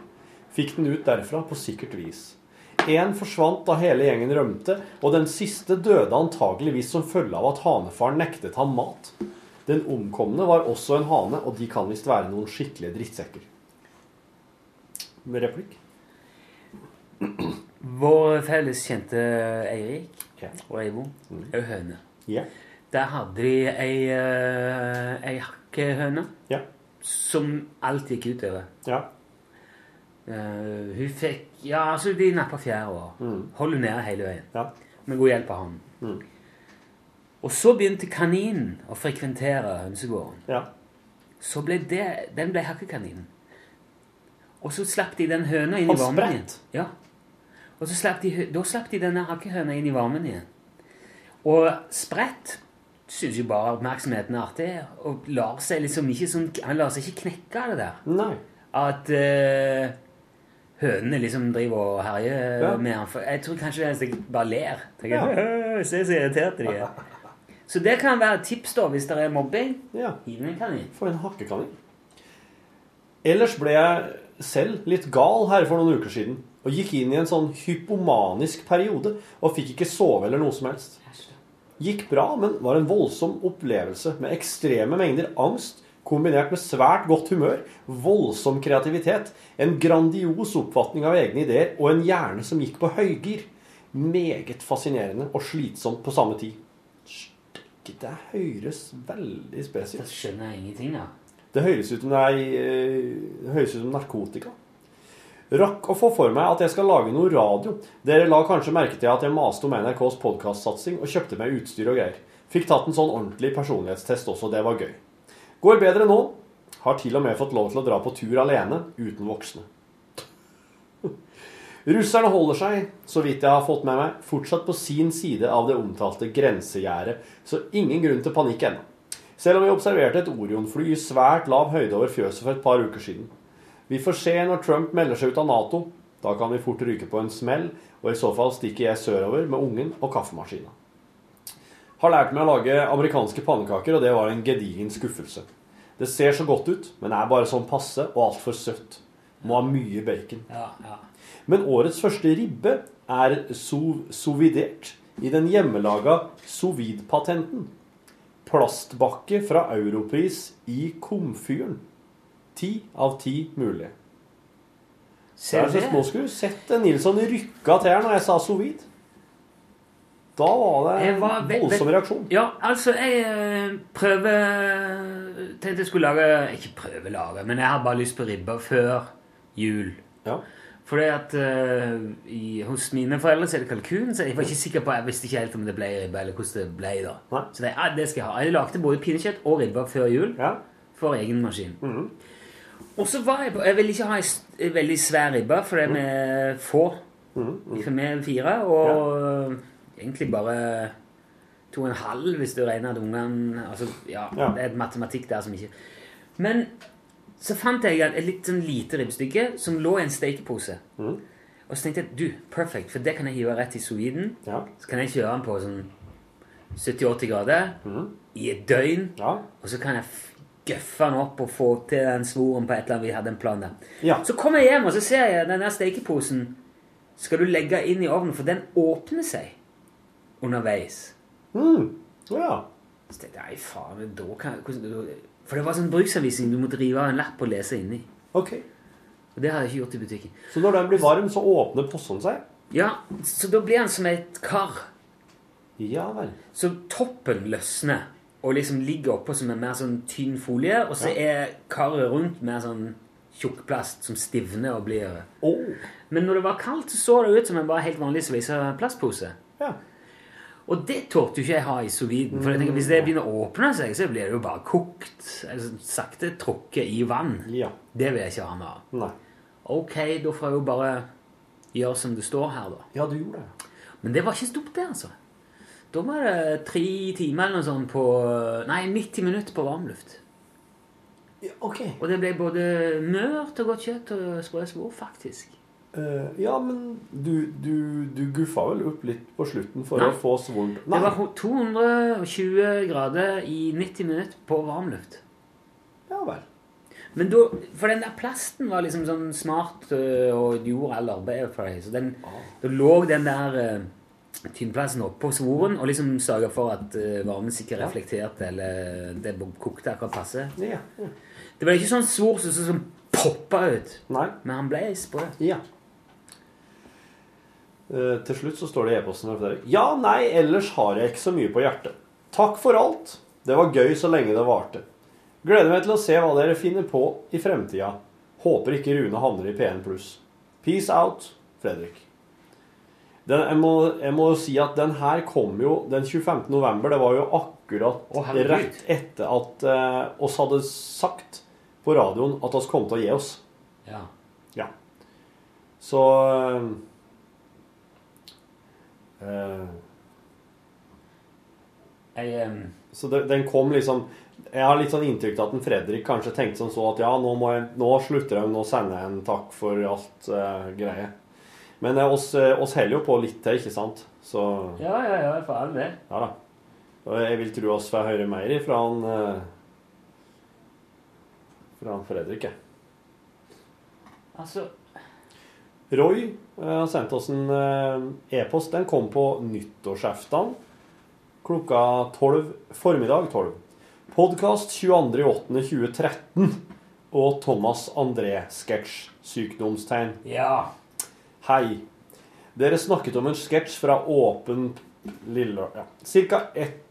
C: Fikk den ut derfra på sikkert vis. Én forsvant da hele gjengen rømte, og den siste døde antageligvis som følge av at hanefaren nektet ham mat. Den omkomne var også en hane, og de kan visst være noen skikkelige drittsekker. Med replikk?
B: Vår felles kjente Eirik
C: Ja.
B: og Eivo er jo høne.
C: Ja.
B: Der hadde de ei, eh, ei hakkehøne
C: Ja.
B: som alt gikk utover.
C: Ja.
B: Uh, hun fikk Ja, altså, de nappa fjæra. Mm. holdt henne nede hele veien.
C: Ja.
B: Med god hjelp av han.
C: Mm.
B: Og så begynte kaninen å frekventere hønsegården.
C: Ja.
B: Så ble det Den ble hakkekaninen. Og så slapp de den høna inn i varmen igjen. Ja. Og så slapp de, da slapp de denne hakkehøna inn i varmen igjen. Og spredt syns jo bare oppmerksomheten er artig, og lar seg liksom ikke sånn Han lar seg ikke knekke av det der.
C: Nei.
B: At uh, hønene liksom driver og herjer
C: Ja.
B: med han. For jeg tror kanskje jeg bare ler. Tenker, [laughs] Se så irriterte de er. [laughs] Så det kan være et tips da, hvis det er mobbing.
C: Ja.
B: Hiv en kanin.
C: Få en hakkekanin. Ellers ble jeg selv litt gal her for noen uker siden. Og gikk inn i en sånn hypomanisk periode og fikk ikke sove eller noe som helst. Gikk bra, men var en voldsom opplevelse med ekstreme mengder angst kombinert med svært godt humør, voldsom kreativitet, en grandios oppfatning av egne ideer og en hjerne som gikk på høygir. Meget fascinerende og slitsomt på samme tid. Steike, Det høres veldig spesielt Det
B: skjønner jeg ingenting av.
C: det høres ut som det er eh, det høres ut som narkotika. Rakk å få for meg at jeg skal lage noe radio. Dere la kanskje merke til at jeg maste om NRKs podkastsatsing og kjøpte meg utstyr og greier. Fikk tatt en sånn ordentlig personlighetstest også, det var gøy. Går bedre nå. Har til og med fått lov til å dra på tur alene, uten voksne. [laughs] Russerne holder seg, så vidt jeg har fått med meg, fortsatt på sin side av det omtalte grensegjerdet, så ingen grunn til panikk ennå. Selv om vi observerte et Orion-fly i svært lav høyde over fjøset for et par uker siden. Vi får se når Trump melder seg ut av Nato. Da kan vi fort ryke på en smell, og i så fall stikker jeg sørover med ungen og kaffemaskina. Har lært meg å lage amerikanske pannekaker, og det var en gedigen skuffelse. Det ser så godt ut, men er bare sånn passe og altfor søtt. Må ha mye bacon.
B: Ja, ja.
C: Men årets første ribbe er sovidert i den hjemmelaga sous vide-patenten. Plastbakke fra Europris i komfyren. Ti av ti mulig.
B: Ser du det?
C: skulle du sett Nilsson rykka til her når jeg sa sous vide. Da var det en
B: var
C: voldsom reaksjon.
B: Ja, altså, jeg eh, prøver Tenkte jeg skulle lage Ikke prøve lage, men jeg har bare lyst på ribba før jul.
C: Ja.
B: Fordi at uh, i, hos mine foreldre så er det kalkun, så jeg var ikke sikker på Jeg visste ikke helt om det ble ribbe, eller hvordan det ble. da.
C: Nei.
B: Så det, ja, det skal jeg ha. Jeg lagde både pinnekjøtt og ribba før jul
C: Ja.
B: for egen maskin.
C: Mhm.
B: Og så var jeg på Jeg ville ikke ha ei veldig svær ribbe, for det er med få.
C: vi
B: For vi er fire, og egentlig bare to og en halv hvis du regner at ungene altså, ja,
C: Ja.
B: Det er matematikk der som ikke Men så fant jeg et litt sånn lite ribbstykke som lå i en stekepose.
C: Mm.
B: Og så tenkte jeg du, perfect, for det kan jeg hive rett i soiden.
C: Ja.
B: Så kan jeg kjøre den på sånn 70-80 grader i et døgn.
C: Ja.
B: Og så kan jeg gøffe den opp og få til den svoren på et eller annet. Vi hadde en plan der.
C: Ja.
B: Så kommer jeg hjem, og så ser jeg den der stekeposen skal du legge inn i ovnen, for den åpner seg underveis.
C: Mm. ja.
B: Så tenkte jeg, faen, da kan hvordan, For det var sånn bruksanvisning du måtte rive av en lapp og lese inni.
C: Okay.
B: Og det har jeg ikke gjort i butikken.
C: Så når den blir varm, så åpner posen seg?
B: Ja, Så da blir den som et kar.
C: Ja vel.
B: Så toppen løsner og liksom ligger oppå som en mer sånn tynn folie, og så er karet rundt mer sånn tjukkplast som stivner og blir
C: Oh.
B: Men når det var kaldt, så så det ut som en bare helt vanlig sveisa plastpose.
C: Ja.
B: Og det torde ikke jeg ha i sous viden. For jeg tenker, hvis det begynner å åpne seg, så blir det jo bare kokt. Altså, sakte trukket i vann.
C: Ja.
B: Det vil jeg ikke ha mer av. Ok, da får jeg jo bare gjøre som det står her, da.
C: Ja, du gjorde det.
B: Men det var ikke stort, det, altså. Da var det tre timer eller noe sånt på Nei, 90 minutter på varmluft.
C: Ja, ok.
B: Og det ble både mørt og godt kjøtt og sprø svor, faktisk.
C: Uh, ja, men du, du, du guffa vel opp litt på slutten for
B: Nei.
C: å få svoren
B: Det var 220 grader i 90 minutter på varmluft.
C: Ja vel.
B: Men da, For den der plasten var liksom sånn smart øh, og gjorde all arbeidet for deg. Så den, da lå den der opp oppå svoren og liksom sørge for at øh, varmen sikkert reflekterte, eller det kokte akkurat passe.
C: Ja. ja.
B: Det var ikke sånn svor som som poppa ut,
C: Nei.
B: men han ble sprø.
C: Ja. Uh, til slutt så står det i e-posten fra Fredrik. Ja, nei, ellers har jeg ikke så mye på hjertet. Takk for alt. Det var gøy så lenge det varte. Gleder meg til å se hva dere finner på i fremtida. Håper ikke Rune havner i P1 pluss. Peace out, Fredrik. Den, jeg, må, jeg må si at den her kom jo den 25. november. Det var jo akkurat
B: oh,
C: rett etter at eh, oss hadde sagt på radioen at oss kom til å gi oss.
B: Ja.
C: Ja. Så uh,
B: Jeg, øhm,
C: Så det, den kom liksom Jeg har litt sånn inntrykk av at en Fredrik kanskje tenkte som så at ja, nå, må jeg, nå slutter jeg, nå sender jeg en takk for alt uh, greie. Men eh, oss, eh, oss holder jo på litt til, ikke sant? Så
B: ja, ja, ja, for det.
C: ja da. Og jeg vil tro oss får høre mer fra han eh, Fra han Fredrik, jeg.
B: Altså
C: Roy eh, har sendt oss en eh, e-post. Den kom på nyttårsaften klokka 12 formiddag 12. Podkast 22.8.2013 og Thomas André-sketsj. Sykdomstegn.
B: Ja.
C: Hei. Dere snakket om en sketsj fra Åpen Lille... Ja. Ca.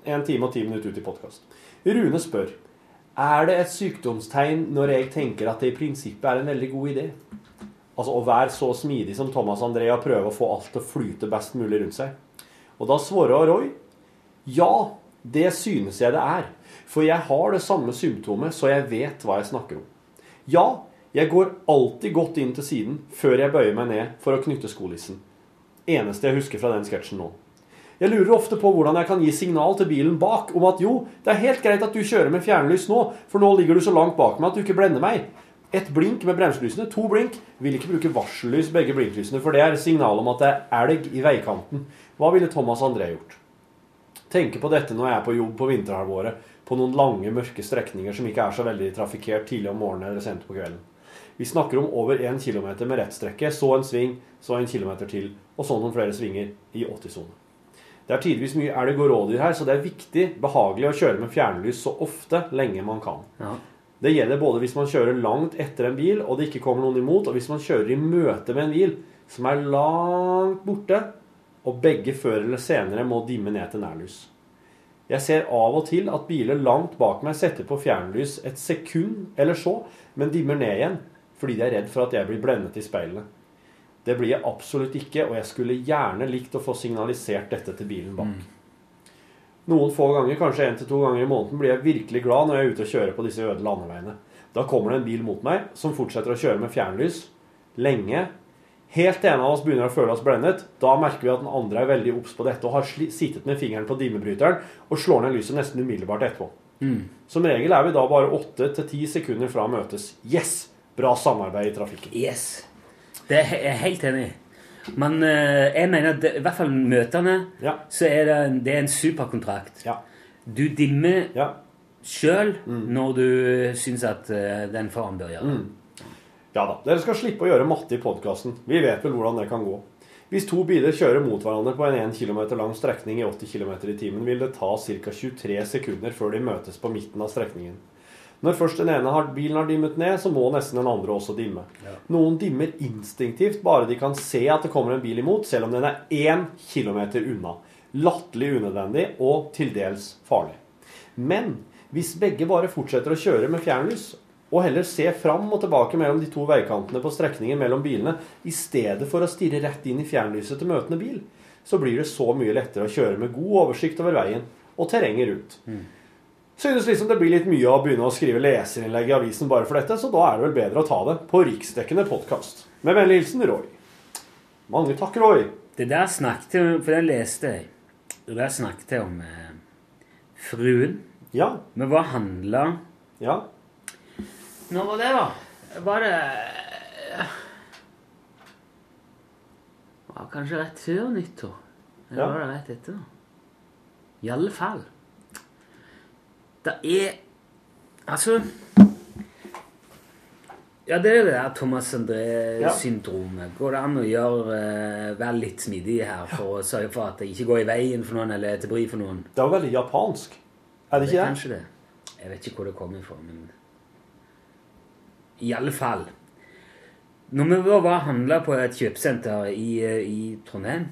C: en time og ti minutter ut i podkast. Rune spør Er det et sykdomstegn når jeg tenker at det i prinsippet er en veldig god idé? Altså å være så smidig som Thomas Andrea prøver å få alt til å flyte best mulig rundt seg. Og da svarer Roy ja, det synes jeg det er. For jeg har det samme symptomet, så jeg vet hva jeg snakker om. Ja, jeg går alltid godt inn til siden før jeg bøyer meg ned for å knytte skolissen. Eneste jeg husker fra den sketsjen nå. Jeg lurer ofte på hvordan jeg kan gi signal til bilen bak om at jo, det er helt greit at du kjører med fjernlys nå, for nå ligger du så langt bak meg at du ikke blender meg. Et blink med bremselysene, to blink. Vil ikke bruke varsellys begge blinklysene, for det er signal om at det er elg i veikanten. Hva ville Thomas André gjort? Tenker på dette når jeg er på jobb på vinterhalvåret, på noen lange, mørke strekninger som ikke er så veldig trafikkert tidlig om morgenen eller sent på kvelden. Vi snakker om over 1 km med rettstrekke, så en sving, så en kilometer til, og så noen flere svinger i 80-sone. Det er tidvis mye elg og rådyr her, så det er viktig, behagelig å kjøre med fjernlys så ofte, lenge man kan.
B: Ja.
C: Det gjelder både hvis man kjører langt etter en bil, og det ikke kommer noen imot, og hvis man kjører i møte med en bil som er langt borte, og begge før eller senere må dimme ned til nærlys. Jeg ser av og til at biler langt bak meg setter på fjernlys et sekund eller så, men dimmer ned igjen, fordi de er redd for at jeg blir blendet i speilene. Det blir jeg absolutt ikke, og jeg skulle gjerne likt å få signalisert dette til bilen bak. Noen få ganger, kanskje en til to ganger i måneden, blir jeg virkelig glad når jeg er ute og kjører på disse øde landeveiene. Da kommer det en bil mot meg som fortsetter å kjøre med fjernlys lenge. Helt ene en av oss begynner å føle oss blendet. Da merker vi at den andre er veldig obs på dette og har sittet med fingeren på dimmebryteren og slår ned lyset nesten umiddelbart etterpå. Som regel er vi da bare åtte til ti sekunder fra å møtes. Yes! Bra samarbeid i trafikken.
B: Yes. Det er jeg helt enig i. Men eh, jeg mener at det, i hvert fall møtene
C: Ja.
B: så er det, en- det er en superkontrakt.
C: Ja.
B: Du dimmer
C: Ja.
B: sjøl når du syns at eh, den faren bør gjøre det.
C: Ja da. Dere skal slippe å gjøre matte i podkasten. Vi vet vel hvordan det kan gå. Hvis to biler kjører mot hverandre på en 1 km lang strekning i 80 km i timen, vil det ta ca. 23 sekunder før de møtes på midten av strekningen. Når først den ene har, bilen har dimmet ned, så må nesten den andre også dimme. Noen dimmer instinktivt bare de kan se at det kommer en bil imot, selv om den er én kilometer unna. Latterlig unødvendig og til dels farlig. Men hvis begge bare fortsetter å kjøre med fjernlys, og heller se fram og tilbake mellom de to veikantene på strekningen mellom bilene, i stedet for å stirre rett inn i fjernlyset til møtende bil, så blir det så mye lettere å kjøre med god oversikt over veien og terrenget rundt. Synes liksom det blir litt mye å begynne å skrive leserinnlegg i avisen bare for dette, så da er det vel bedre å ta det på riksdekkende podkast. Med vennlig hilsen Roy. Mange takk, Roy.
B: Det der snakket jeg om, for det leste jeg. Det der snakket jeg om eh, fruen.
C: Ja.
B: Vi var handla
C: Ja.
B: Når var det, da? Var det var Kanskje rett før nyttår? Eller
C: Ja.
B: var det rett etter? I alle fall. Det er Altså Ja, det er det der Thomas André-syndromet. Går det an å gjøre, eh, være litt smidig her for å sørge for at det ikke går i veien for noen eller til bry for noen?
C: Det er jo veldig japansk. Er det
B: Det
C: ikke
B: er
C: det?
B: kanskje det. Jeg vet ikke hvor det kommer fra, men I alle fall. Når vi var og handla på et kjøpesenter i, eh, i Trondheim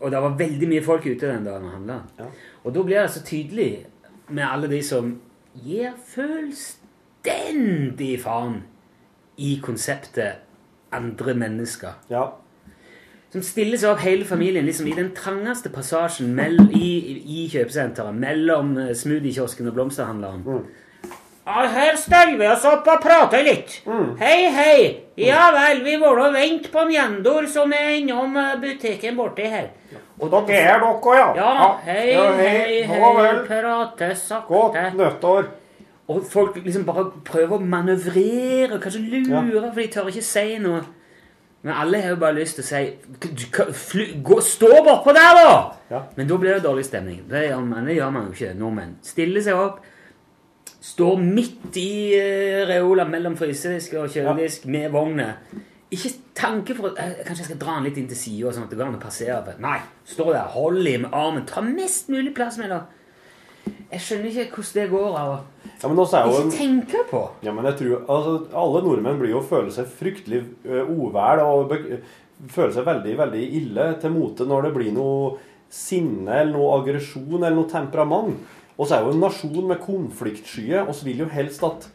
B: Og det var veldig mye folk ute den dagen vi handla.
C: Ja.
B: Og da blir det så tydelig med alle de som gir fullstendig faen i konseptet andre mennesker.
C: Ja.
B: Som stiller seg opp hele familien liksom i den trangeste passasjen i, i kjøpesenteret mellom eh, smoothiekiosken og blomsterhandleren. Ja, her steller vi oss opp og prater litt. Hei, hei. Ja vel, vi må nå vente på en Jendor som er innom eh, butikken borti her. Og
C: Dere er dere, ja?
B: Ja, hei,
C: Ja,
B: hei,
C: hei.
B: hei.
C: vel.
B: Prate
C: Godt
B: sakte.
C: nyttår.
B: Og folk liksom bare prøver å manøvrere, kanskje lure, for de tør ikke si noe. Men alle har jo bare lyst til å si "Du kan fly, gå, Stå bortpå der, da!
C: Ja.
B: Men da blir det dårlig stemning. Det gjør man, det gjør man jo ikke, nordmenn. Stiller seg opp, står midt i uh, reola mellom frysedisk og kjøledisk med vogna. Ikke tanke for eh, Kanskje jeg skal dra den litt inn til sida, sånn at det går an å passere. Nei, stå der, hold i med armen, ta mest mulig plass med det. Jeg skjønner ikke hvordan det går av å
C: Ja, men også er jo
B: ikke
C: en
B: tenke på.
C: Ja, men jeg tror, altså, Alle nordmenn blir jo føler seg fryktelig ø, uvel og be, føler seg veldig veldig ille til mote når det blir noe sinne eller noe aggresjon eller noe temperament. Og så er jo en nasjon med konfliktskye, og så vil jo helst at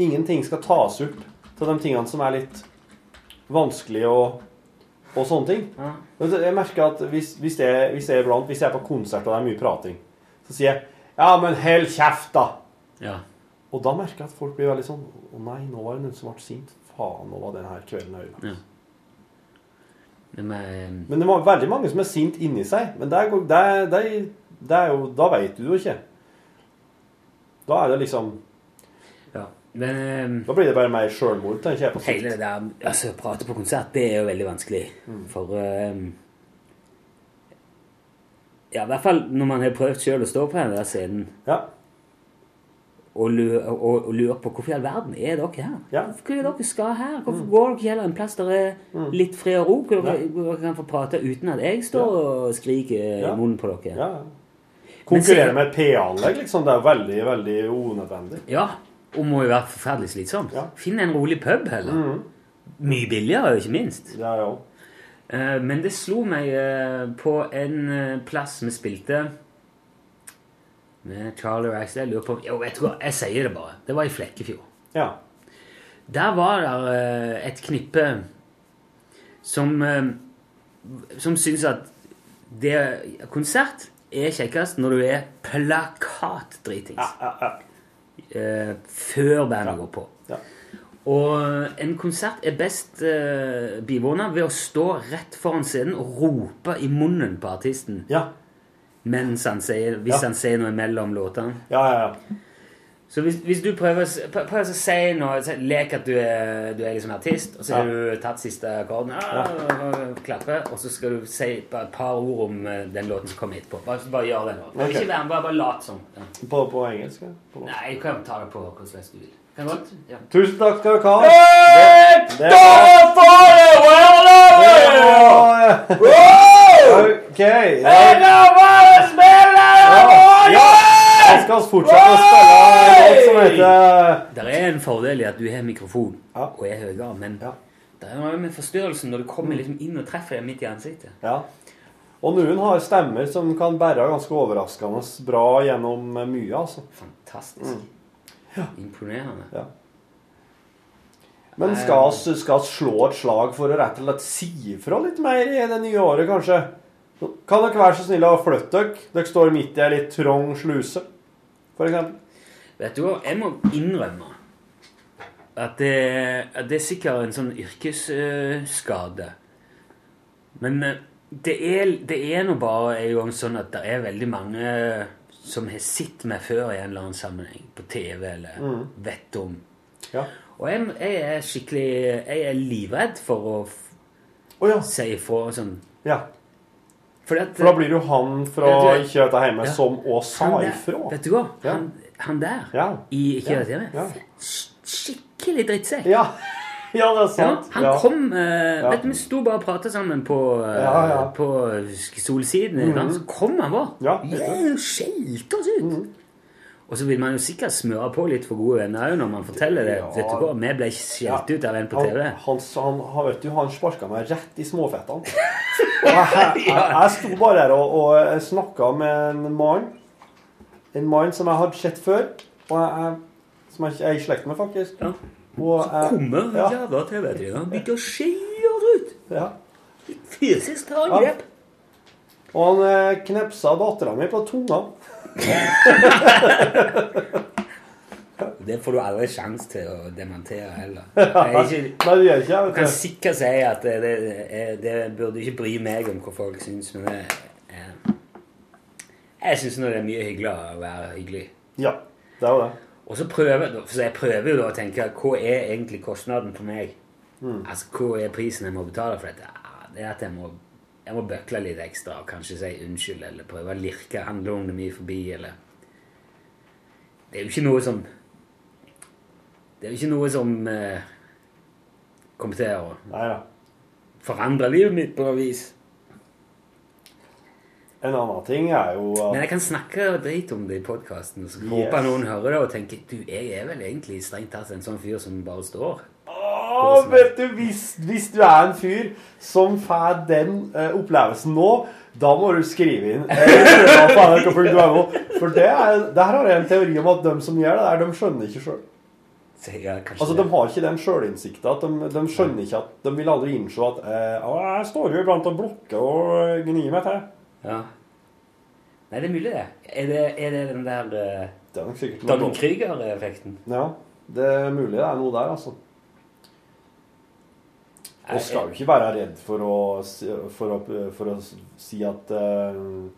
C: ingenting skal tas opp til de tingene som er litt vanskelig og, og sånne ting.
B: Ja.
C: Jeg merker at hvis, hvis, jeg, hvis, jeg blant, hvis jeg er på konsert og det er mye prating, så sier jeg 'Ja, men hold kjeft, da'.
B: Ja.
C: Og da merker jeg at folk blir veldig sånn Å nei, nå var det noen som ble sint. Faen, nå var denne kvelden ødelagt.
B: Ja. Men,
C: Men det var veldig mange som er sint inni seg. Men det er, det, er- det, er- det er jo Da veit du jo ikke. Da er det liksom
B: ja. Men eh,
C: Da blir det bare mer sjølmord, tenker jeg på sikt.
B: hele det der altså, Prate på konsert, det er jo veldig vanskelig. For um, Ja, i hvert fall når man har prøvd sjøl å stå på den der scenen
C: Ja.
B: og lurer, og, og lurer på hvorfor i all verden er dere her?
C: Ja.
B: Hvorfor er dere skal her? Hvorfor går dere ikke heller en plass der er litt fred og ro? Hvor dere, ja. dere kan få prate uten at jeg står og skriker
C: Ja.
B: i munnen på dere?
C: ja. Konkurrere med et PA-anlegg, liksom. Det er veldig, veldig unødvendig.
B: Ja, og må jo være forferdelig slitsomt.
C: Ja.
B: Finn en rolig pub heller. Mye billigere, ikke minst.
C: Er jo
B: Eh, men det slo meg eh, på en eh, plass vi spilte med Charlie Rackstead. Jeg lurer på Jo, jeg tror jeg sier det bare. Det var i Flekkefjord.
C: Ja.
B: Der var det et knippe som Som syns at det konsert er kjekkest når du er plakatdritings.
C: Ja, ja, ja.
B: Eh, før bandet går på.
C: Ja.
B: Og en konsert er best eh, bivåna ved å stå rett foran scenen og rope i munnen på artisten
C: Ja,
B: mens han sier, hvis han sier noe mellom låtene.
C: ja, ja. ja.
B: Så hvis, hvis du prøver, prøver å si noe Lek at du er, du er liksom artist, og så har du tatt siste akkorden, Ja, og klappe, og så skal du si bare et par ord om eh, den låten som kommer etterpå. Bare, bare gjør det. Prøv
C: Ok.
B: Ikke være med, bare, bare lat som. Ja.
C: På, på engelsk? På
B: Nei, jeg kan ta det på hvordan du vil. Kan godt? Ja.
C: Tusen takk skal dere ha.
B: Hey,
C: det-
B: det,
C: Det var- Ok. Ja, jeg fortsetter å spille låt som heter
B: Det er en fordel i at du har mikrofon
C: Ja.
B: og er høyere, men
C: Ja.
B: det er noe med forstyrrelsen når du kommer liksom inn og treffer deg midt i ansiktet.
C: Ja. Og noen har stemmer som kan bære ganske overraskende bra gjennom mye, altså.
B: Fantastisk. Imponerende.
C: Ja. Men skal vi skal vi slå et slag for å rett og slett si ifra litt mer i det nye året, kanskje? Kan dere være så snille å flytte dere? Dere står midt i ei litt trang sluse, for eksempel.
B: Vet du hva, jeg må innrømme at det, at det er sikkert en sånn yrkesskade. Men eh, det er, det er nå bare en gang sånn at det er veldig mange som har sett meg før i en eller annen sammenheng, på TV eller vet om.
C: Ja.
B: Og jeg, jeg er skikkelig Jeg er livredd for å
C: oh, ja.
B: si ifra og sånn.
C: ja.
B: At,
C: For da blir det jo han fra
B: du-
C: Ikke dette hjemme
B: Ja.
C: som òg sa ifra.
B: Vet du hva? Han, han der
C: Ja.
B: i Ikke dette hjemme.
C: Ja.
B: Skikkelig drittsekk.
C: Ja. [laughs] ja, det er
B: Ja,
C: sant.
B: han kom
C: uh.
B: Vet du, Vi sto bare og pratet sammen på,
C: uh,
B: på Solsiden. Mm -hmm. Så kom han bare.
C: Ja.
B: Skjelte oss ut! Og så vil man jo sikkert smøre på litt for gode venner òg når man forteller det.
C: Ja.
B: Vet du hva, Vi ble skjelt ut av en på TV.
C: han, han, han, vet du, han sparka meg rett i småfettene. [laughs] Og jeg, jeg, jeg sto bare her og, og snakka med en mann. En mann som jeg hadde sett før. Og jeg, jeg, som jeg er i slekt med, faktisk.
B: Ja.
C: Og så
B: Kommer
C: ja,
B: jævla TV-trynet Han begynte å skjelle oss ut!
C: ja.
B: Fysisk angrep.
C: Og han eh, knepsa dattera mi på tunga. [laughs]
B: Det får du aldri sjanse til å dementere heller. Jeg, er ikke,
C: jeg.
B: jeg kan sikkert si at det, det, det burde ikke bry meg om hva folk syns, men det, jeg syns det er mye hyggeligere å være hyggelig.
C: Ja, det er jo det.
B: Og så prøver, så jeg prøver jo da å tenke hva er egentlig kostnaden for meg?
C: Mm.
B: Altså, Hva er prisen jeg må betale for dette? Det er at jeg må, jeg må bøkle litt ekstra og kanskje si unnskyld eller prøve å lirke handlevognene mye forbi. eller... Det er jo ikke noe som Det er jo ikke noe som eh, kommer til å
C: Neida.
B: forandre livet mitt på noe vis.
C: En annen ting er jo
B: Men jeg kan snakke drit om det i podkasten, så
C: Yes.
B: håper noen hører det og tenker du, jeg er vel egentlig strengt tatt en sånn fyr som bare står.
C: Å, vet du, hvis, hvis du er en fyr som får den uh, opplevelsen nå, da må du skrive inn. eh, faen.no, For det er, der har jeg en teori om at de som gjør det der, de skjønner ikke sjøl. Altså, de har ikke den sjølinnsikta. De, de skjønner ikke at De vil aldri innse at eh, Jeg står jo iblant og blokker og eh, gnir meg til.
B: Ja. Nei, det er mulig, det. Er det, er det den der uh,
C: Det
B: Donald Krüger-effekten?
C: Ja, det er mulig det er noe der, altså. Og skal jo ikke være redd for å, for å, for å si at uh,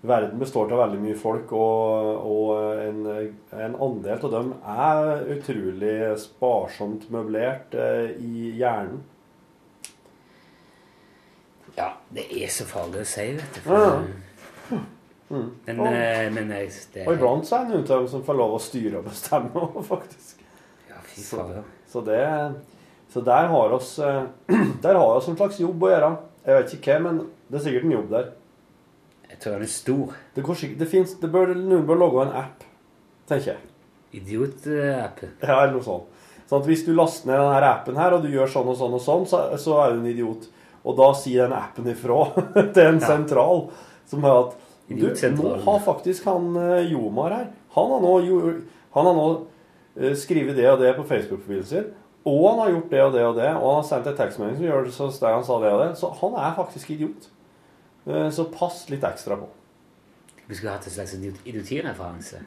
C: verden består av veldig mye folk, og, og en, en andel av dem er utrolig sparsomt møblert uh, i hjernen.
B: Ja, det er så farlig å si, vet du.
C: Ja.
B: mm. Men, eh, men jeg, det
C: Og iblant så er det noen av dem som får lov å styre og bestemme, [laughs] faktisk.
B: Ja, fy
C: Så,
B: faen.
C: så, det, så der har oss eh, [clears throat] Der har oss en slags jobb å gjøre. Jeg vet ikke hva, men det er sikkert en jobb der.
B: Jeg tror den er stor.
C: Det, går sikkert, det, finnes, det bør, Noen bør logge en app, tenker jeg.
B: Idiotappen.
C: Ja, eller noe sånt. Sånn at Hvis du laster ned denne appen her, og du gjør sånn og sånn, og sånn, så, så er du en idiot. Og da sier den appen ifra [laughs] til en sentral som har at du, nå har faktisk han eh, Jomar her Han har nå, han har nå eh, skrevet det og det på Facebook-profilen sin. Og han har gjort det og det og det, og han har sendt en tekstmelding som gjør det så der han sa det og det. Så han er faktisk idiot. Eh, Så pass litt ekstra på.
B: Vi skulle hatt en slags idiot- idiotireferanse.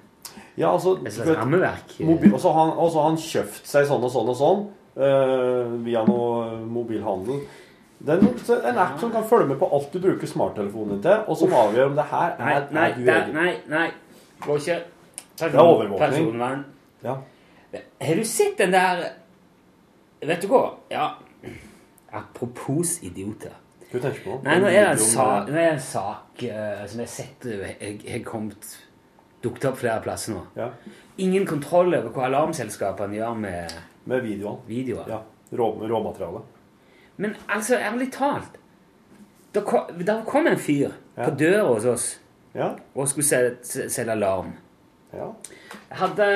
C: Ja, altså
B: Et slags rammeverk.
C: Og så har han, han kjøpt seg sånn og sånn og sånn uh, via noe mobilhandel. Det er en, app som kan følge med på alt du bruker smarttelefonen din til, og som avgjør om det her er,
B: nei,
C: er du
B: nei, nei, nei. Går ikke.
C: Det er overvåkning.
B: Personvern.
C: Ja.
B: Har du sett den der Vet du hva? Ja. Apropos idioter.
C: Hva tenker du på?
B: Nei, nå er det en sak, nå er det en sak eh, som jeg har sett jeg, har kommet dukket opp flere plasser nå.
C: Ja,
B: Ingen kontroll over hva alarmselskapene gjør med
C: med videoene.
B: videoer.
C: Ja. Rå, råmateriale.
B: Men altså, ærlig talt Da kom, da kom en fyr
C: Ja.
B: på døra hos oss
C: Ja.
B: og skulle selge, selge alarm.
C: ja.
B: Hadde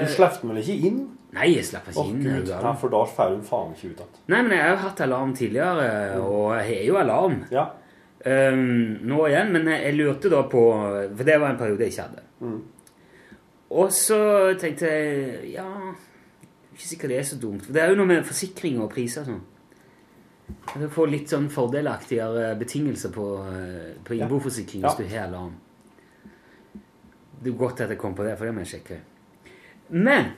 C: Du slapp den vel ikke inn?
B: Nei, jeg slapp ikke inn.
C: gud. Ja, for da får hun faen ikke ut igjen.
B: Nei, men jeg har jo hatt alarm tidligere, og jeg har jo alarm
C: Ja.
B: um, nå igjen. Men jeg, jeg lurte da på For det var en periode jeg ikke hadde.
C: Mm.
B: Og så tenkte jeg Ja, ikke sikkert det er så dumt. For det er jo noe med forsikring og priser og sånn. Du får litt sånn fordelaktigere betingelser på, eh, på innboforsikring
C: Ja.
B: hvis du har alarm. Det er godt at jeg kom på det, for det må jeg sjekke. Men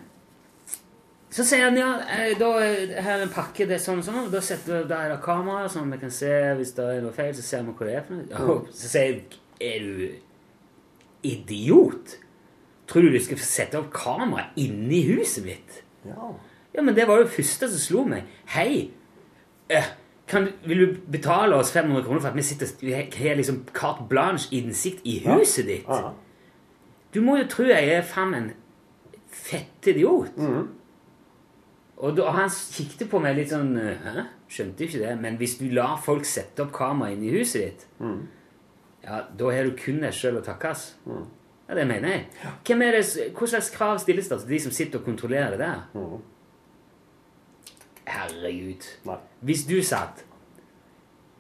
B: så sier han ja, eh, da har her er en pakke, det er sånn og sånn, da, setter, da er det kamera, sånn vi kan se hvis det er noe feil, så ser vi hva det er for noe. Og så sier jeg, er du idiot? Tror du du skal sette opp kamera inni huset mitt?
C: Ja.
B: Ja, men det var jo det første som slo meg. Hei, eh, kan, vil du betale oss 500 kroner for at vi sitter, vi har liksom carte blanche innsikt i huset ditt?
C: Ja.
B: Du må jo tro jeg er faen en fett idiot. Og da, han kikket på meg litt sånn eh, Hæ? Skjønte ikke det. Men hvis du lar folk sette opp kamera inne i huset ditt, ja, da har du kun deg sjøl å takke. Mm. Ja, det mener jeg. Hvem er det, hva slags krav stilles det til de som sitter og kontrollerer det der? Herregud.
C: Nei.
B: Hvis du satt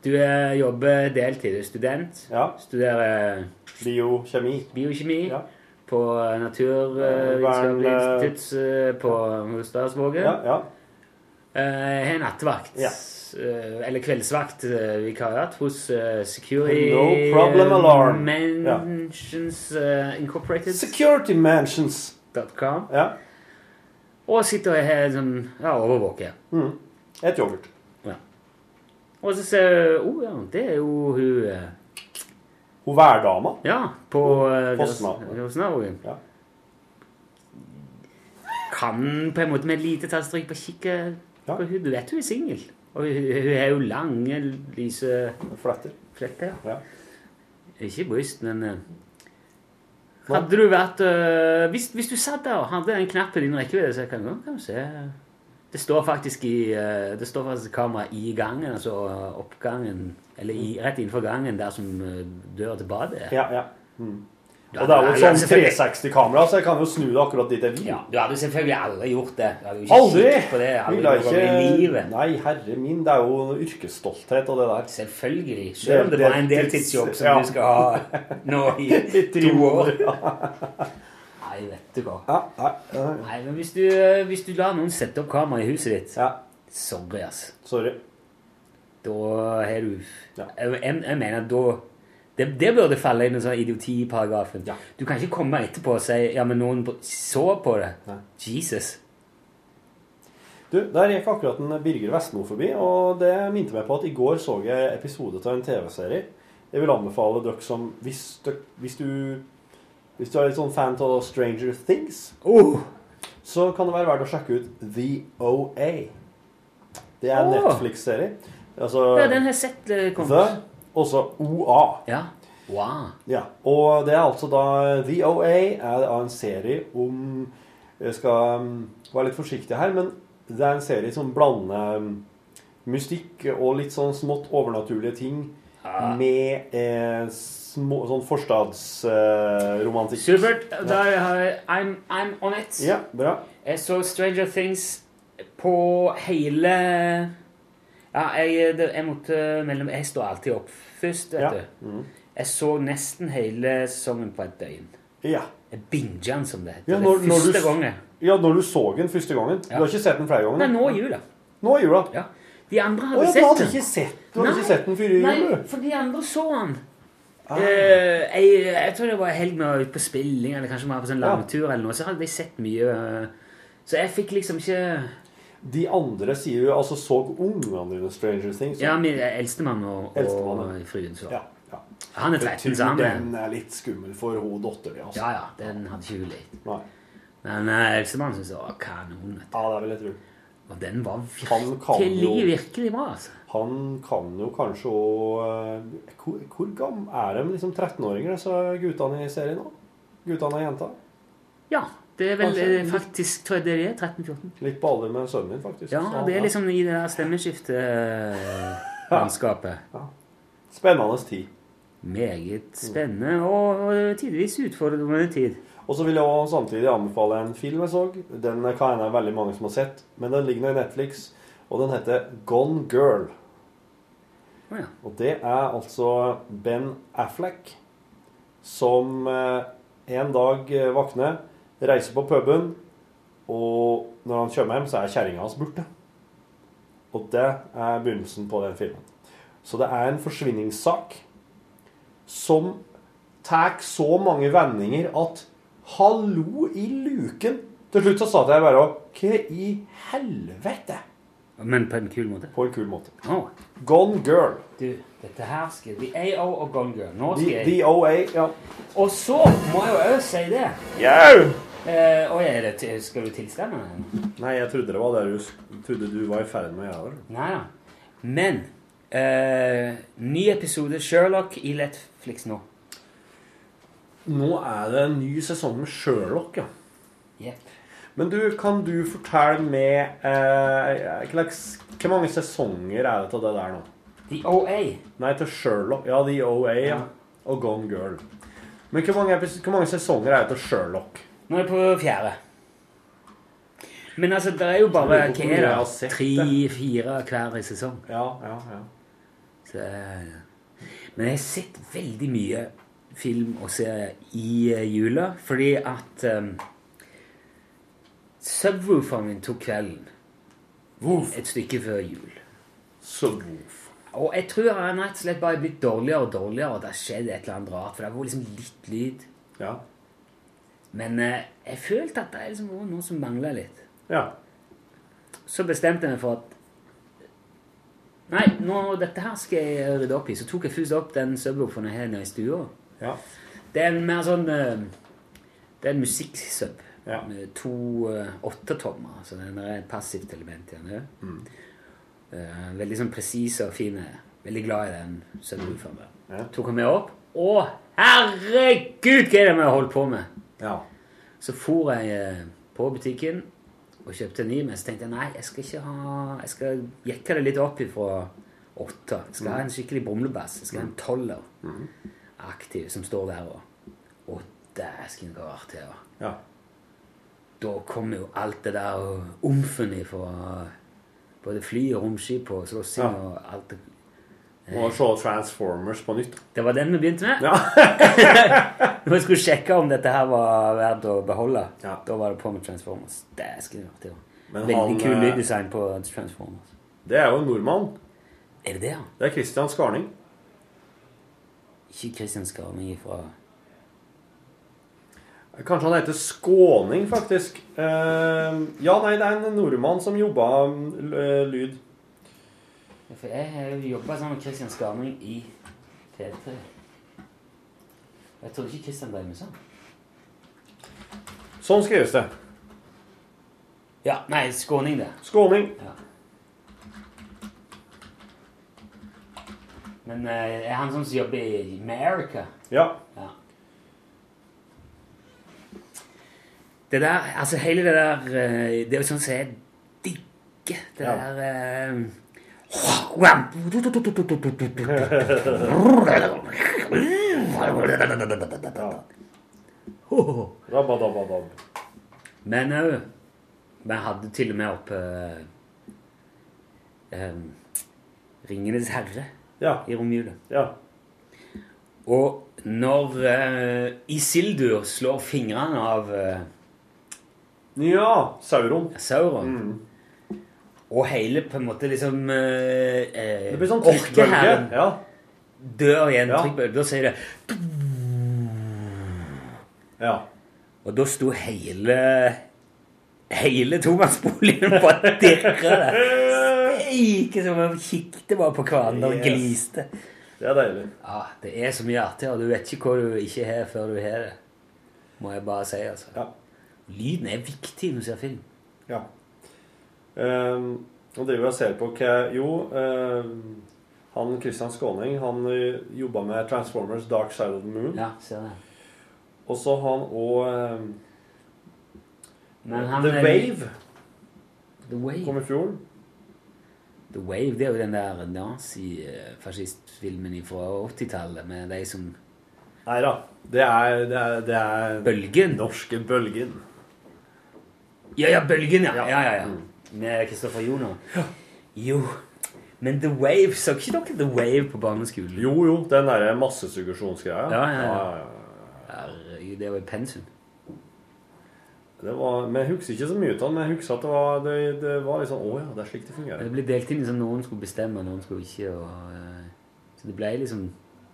B: Du eh, jobber deltid, du er student,
C: Ja.
B: studerer
C: Biokjemi.
B: biokjemi
C: Ja.
B: På Naturvitenskapelig
C: eh,
B: institutt eh, på Hostadsvågen.
C: Ja, ja.
B: Jeg har nattevakt.
C: Ja.
B: eh, eller kveldsvakt, eh, vikariat, hos eh, Security
C: No problem alarm.
B: Mansions ja. Incorporated.
C: Security Mansions.
B: .com.
C: Ja.
B: Og sitter og har sånn, ja, overvåker.
C: Et yoghurt.
B: Ja. Og så ser jeg oh, ja, det er jo hun eh,
C: Hun værdama.
B: Ja, på eh,
C: Fosna.
B: Fosnavågen.
C: Ja.
B: Kan på en måte med et lite tasttrykk på kikke
C: Ja.
B: på hun. Du vet hun er singel. Og hun, har jo lange, lyse
C: Fletter.
B: fletter.
C: Ja.
B: Ikke bryst, men eh, Hadde du vært eh, hvis, hvis du satt der og hadde den knappen i din rekkevidde, så kan du se Det står faktisk i eh, Det står faktisk kamera i gangen, altså oppgangen Eller i, rett innenfor gangen der som eh, døra til badet er.
C: Ja, ja. Mm. Og det er jo et sånn 360-kamera, så jeg kan jo snu det akkurat dit jeg vil.
B: Ja, du hadde selvfølgelig aldri gjort det. Du hadde jo ikke
C: Aldri!
B: på det aldri
C: Ville
B: i
C: ikke
B: livet.
C: Nei, herre min, det er jo yrkesstolthet og det der.
B: Selvfølgelig. Selv om det
C: Det-
B: det er en deltidsjobb som
C: ja.
B: du skal ha nå i [laughs] to år. [laughs] Nei, vet du hva.
C: Ja, nei, nei.
B: Nei, men hvis du, hvis du lar noen sette opp kamera i huset ditt
C: ja.
B: Sorry, ass.
C: Sorry.
B: Da har du
C: Ja.
B: jeg, jeg, at da... det, det burde falle inn i sånn idiotiparagrafen.
C: Ja.
B: Du kan ikke komme etterpå og si ja, men noen så på det.
C: Nei.
B: Jesus.
C: Du, Der gikk akkurat en Birger Vestmo forbi, og det minte meg på at i går så jeg episode av en TV-serie. Jeg vil anbefale dere som Hvis, dere, hvis du Hvis du er litt sånn fan av Stranger Things,
B: Oh,
C: så kan det være verdt å sjekke ut The OA. Det er en
B: Åh.
C: Netflix-serie. Altså
B: ja, den har jeg sett eh.
C: The, også OA.
B: Ja. Wow.
C: Ja, og det er altså da The OA er da en serie om Jeg skal um, være litt forsiktig her, men det er en serie som blander um, mystikk og litt sånn smått overnaturlige ting. Med eh, små, sånn forstadsromantikk.
B: Supert. Da har jeg I'm, I'm on it.
C: Ja, bra.
B: Jeg så Stranger Things på hele Ja, jeg, det, jeg måtte mellom Jeg står alltid opp først, vet
C: Ja.
B: du.
C: Mhm.
B: Jeg så nesten hele sesongen på et døgn.
C: Ja.
B: Den, som det heter.
C: Ja, når-
B: første
C: du-
B: gangen.
C: ja, når du så den første gangen. Du har ikke sett den flere ganger?
B: Nei, nå i jula.
C: Nå i jula.
B: Ja. De andre hadde
C: ja,
B: sett den.
C: ikke sett, du hadde
B: Nei.
C: ikke sett den før i jul?
B: for de andre så den.
C: Ah.
B: Eh, jeg, jeg tror det var en helg vi var ute på spilling, eller kanskje vi var på sånn langtur, eller noe, så hadde de sett mye. eh, Så jeg fikk liksom ikke
C: De andre sier jo altså så ungene dine Stranger Things.
B: Ja, min eldstemann og, og fruen så.
C: ja. ja.
B: Han er
C: Jeg
B: 13
C: tror
B: er
C: den er litt skummel for hun dattera di. Altså.
B: Ja, ja, den hadde ikke hun likt. Men uh, eldstemann syns det var kanon. vet du.
C: Ja, det vil jeg tro.
B: Og den var virkelig,
C: jo-
B: virkelig bra, altså.
C: Han kan jo kanskje òg Hvor, hvor gammel er de liksom 13-åringer, disse guttene i serien nå? Guttene og jenta?
B: Ja, det er vel
C: Kanskje
B: eh, faktisk tror jeg det er 13-14.
C: Litt på alder med sønnen min, faktisk.
B: Ja, det er liksom i det der stemmeskiftelandskapet. [laughs]
C: Spennende tid.
B: Meget spennende og, og tidvis utfordrende tid.
C: Og så vil jeg også samtidig anbefale en film jeg så. Den kan hende veldig mange som har sett, men den ligger nå i Netflix, og den heter Gone Girl.
B: Oh, ja.
C: Og det er altså Ben Affleck som eh, en dag eh, våkner, reiser på puben, og når han kommer hjem, så er kjerringa hans borte. Og det er begynnelsen på den filmen. Så det er en forsvinningssak som tar så mange vendinger at Hallo i luken! Til slutt så satt jeg bare og Hva i helvete?
B: Men på en kul måte.
C: På en kul måte.
B: Oh.
C: Gone Girl.
B: du, dette her skal The AO og Gone Girl. Nå skal
C: The,
B: jeg
C: the OA. Ja.
B: Og så må jeg jo òg si det.
C: Jau!
B: Eh, og er det skal du tilstemme?
C: Nei, jeg trodde det var det du trodde du var i ferd med å gjøre.
B: Nei da. Men eh, ny episode Sherlock i Netflix nå.
C: Nå er det en ny sesong med Sherlock, ja.
B: Yep.
C: Men du, kan du fortelle meg eh, Hvor mange sesonger er det til det der nå?
B: The OA.
C: Nei, til Sherlock. Ja, The OA, ja. Og Gone Girl. Men hvor mange, hvor mange sesonger er det til Sherlock?
B: Nå er jeg på fjerde. Men altså, det er jo bare hva er det? tre-fire hver i sesong.
C: Ja, ja, ja.
B: Så, eh, men jeg har sett veldig mye film og serie i eh, jula, fordi at um, Subwooferen min tok kvelden et stykke før jul.
C: Subwoof.
B: Og jeg tror han rett og slett bare er blitt dårligere og dårligere, og det har skjedd et eller annet rart, for det var liksom litt lyd.
C: Ja.
B: Men eh, jeg følte at det liksom var noe som mangla litt.
C: Ja.
B: Så bestemte jeg meg for at Nei, nå, dette her skal jeg rydde opp i. Så tok jeg først opp den subwooferen jeg har nede i stua.
C: Ja.
B: Det er en mer sånn eh, Det er en musikksub
C: Ja.
B: med to uh, åttetommer. Så det er et passivt element i den.
C: Mm.
B: Eh, veldig sånn presis og fin. Veldig glad i den subwooferen.
C: Ja.
B: Tok han med opp. Å, herregud, hva er det vi har holdt på med?
C: ja.
B: Så for jeg eh, på butikken og kjøpte en ny, men så tenkte jeg nei, jeg skal ikke ha Jeg skal jekke det litt opp ifra åtte. Jeg skal ha en skikkelig brumlebass. Jeg skal ha en toller aktiv som står der og Å, dæsken, hva artig det var.
C: ja.
B: Da kommer jo alt det der omfen ifra både fly og romskip og slåssing
C: Ja.
B: og alt det
C: Må se Transformers på nytt.
B: Det var den vi begynte med.
C: Ja. [laughs]
B: Når jeg skulle sjekke om dette her var verdt å beholde,
C: Ja.
B: da var det på med Transformers. Det skulle
C: vært det
B: Veldig
C: han,
B: kul
C: eh,
B: lyddesign på Transformers.
C: Det er jo en nordmann.
B: Er det det, ja?
C: Det er Christian Skarning.
B: Ikke Kristian Skarning ifra
C: Kanskje han heter Skåning, faktisk. Uh, ja, nei, det er en nordmann som jobba uh, lyd.
B: For jeg har jo jobba sammen med Kristian Skarning i P3. Jeg trodde ikke Kristian ble med sånn.
C: Sånn skrives det.
B: Ja, nei, skåning, det.
C: Skåning.
B: Ja. Men uh, er han som jobber i America?
C: Ja.
B: Ja. Det der, altså hele det der eh, Det er jo sånn som jeg digger. Det
C: Ja.
B: der
C: uh,
B: Men òg Vi hadde til og med oppe um, Ringenes herre
C: Ja.
B: i romjula.
C: Ja.
B: Og når uh, Isildur slår fingrene av uh,
C: Ja. Sauron.
B: Sauron Og hele på en måte liksom uh,
C: Det blir sånn trykkbølge. Ja.
B: dør i en
C: Ja.
B: trykkbølge. Da sier det
C: ja.
B: Og da sto hele Hele tomannsboligen på å dirre der. [laughs] Ikke som om vi kikket bare på hverandre og gliste.
C: Det er deilig.
B: Ja, Det er så mye artig, og Du vet ikke hva du ikke har før du har det. Må jeg bare si, altså.
C: Ja.
B: Lyden er viktig når du ser film.
C: ja. Um, nå driver jeg og ser på hva Jo, um, han Christian Skåning han uh, jobba med Transformers Dark Side of the Moon.
B: Ja, ser det.
C: Og så han òg um,
B: han
C: The Wave
B: The Wave.
C: kom i fjor.
B: The Wave, det er jo den der nazifascistfilmen fra 80-tallet med de som
C: Nei da. Det er, det er, det er
B: Bølgen?
C: norske Bølgen.
B: Ja, ja, Bølgen, ja.
C: Ja.
B: ja, ja, ja. Med Kristoffer Joner. Jo. Men The Wave, så ikke dere The Wave på barneskolen?
C: Jo, jo. Den derre massesuggesjonsgreia.
B: Ja, ja, ja.
C: ja, ja.
B: Herregud, det var jo pensum.
C: Det var, men Jeg husker ikke så mye av den, men jeg husker at det var, det, det var litt sånn Å ja, det er slik det fungerer.
B: Det ble delt inn sånn noen skulle bestemme, noen skulle ikke. Og, eh, så det ble liksom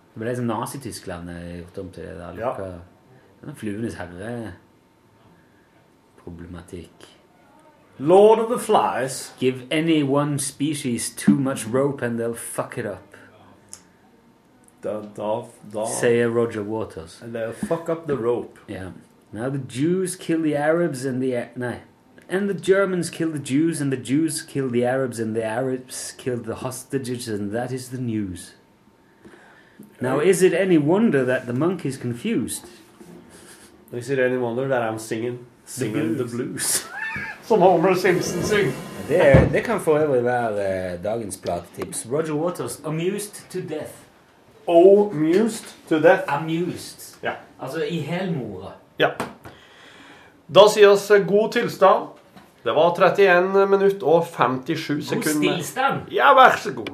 B: Det ble liksom Nazi-Tyskland eh, gjort om til det der.
C: Ja.
B: Like, den Fluenes herre-problematikk.
C: Lord of the Flies.
B: Give any one species too much rope and they'll fuck it up,
C: Da, da, da
B: sier Roger Waters.
C: They'll fuck up the rope.
B: Yeah. Now the Jews kill the Arabs and the Nei. and the Germans kill the Jews and the Jews kill the Arabs and the Arabs kill the hostages and that is the news. Now is it any wonder that the monk is confused?
C: Is it any wonder that I'm singing Singing the
B: blues.
C: blues? [laughs] Som Homer Simpson synger.
B: Det, er, det kan for øvrig være eh, dagens platetips. Roger Waters, 'Amused to Death'.
C: Oh, amused to death.
B: Amused.
C: Ja.
B: Altså i helmora.
C: Ja. Da sier oss god tilstand. Det var 31 minutt og 57 sekunder.
B: God tilstand?
C: Ja, vær så god.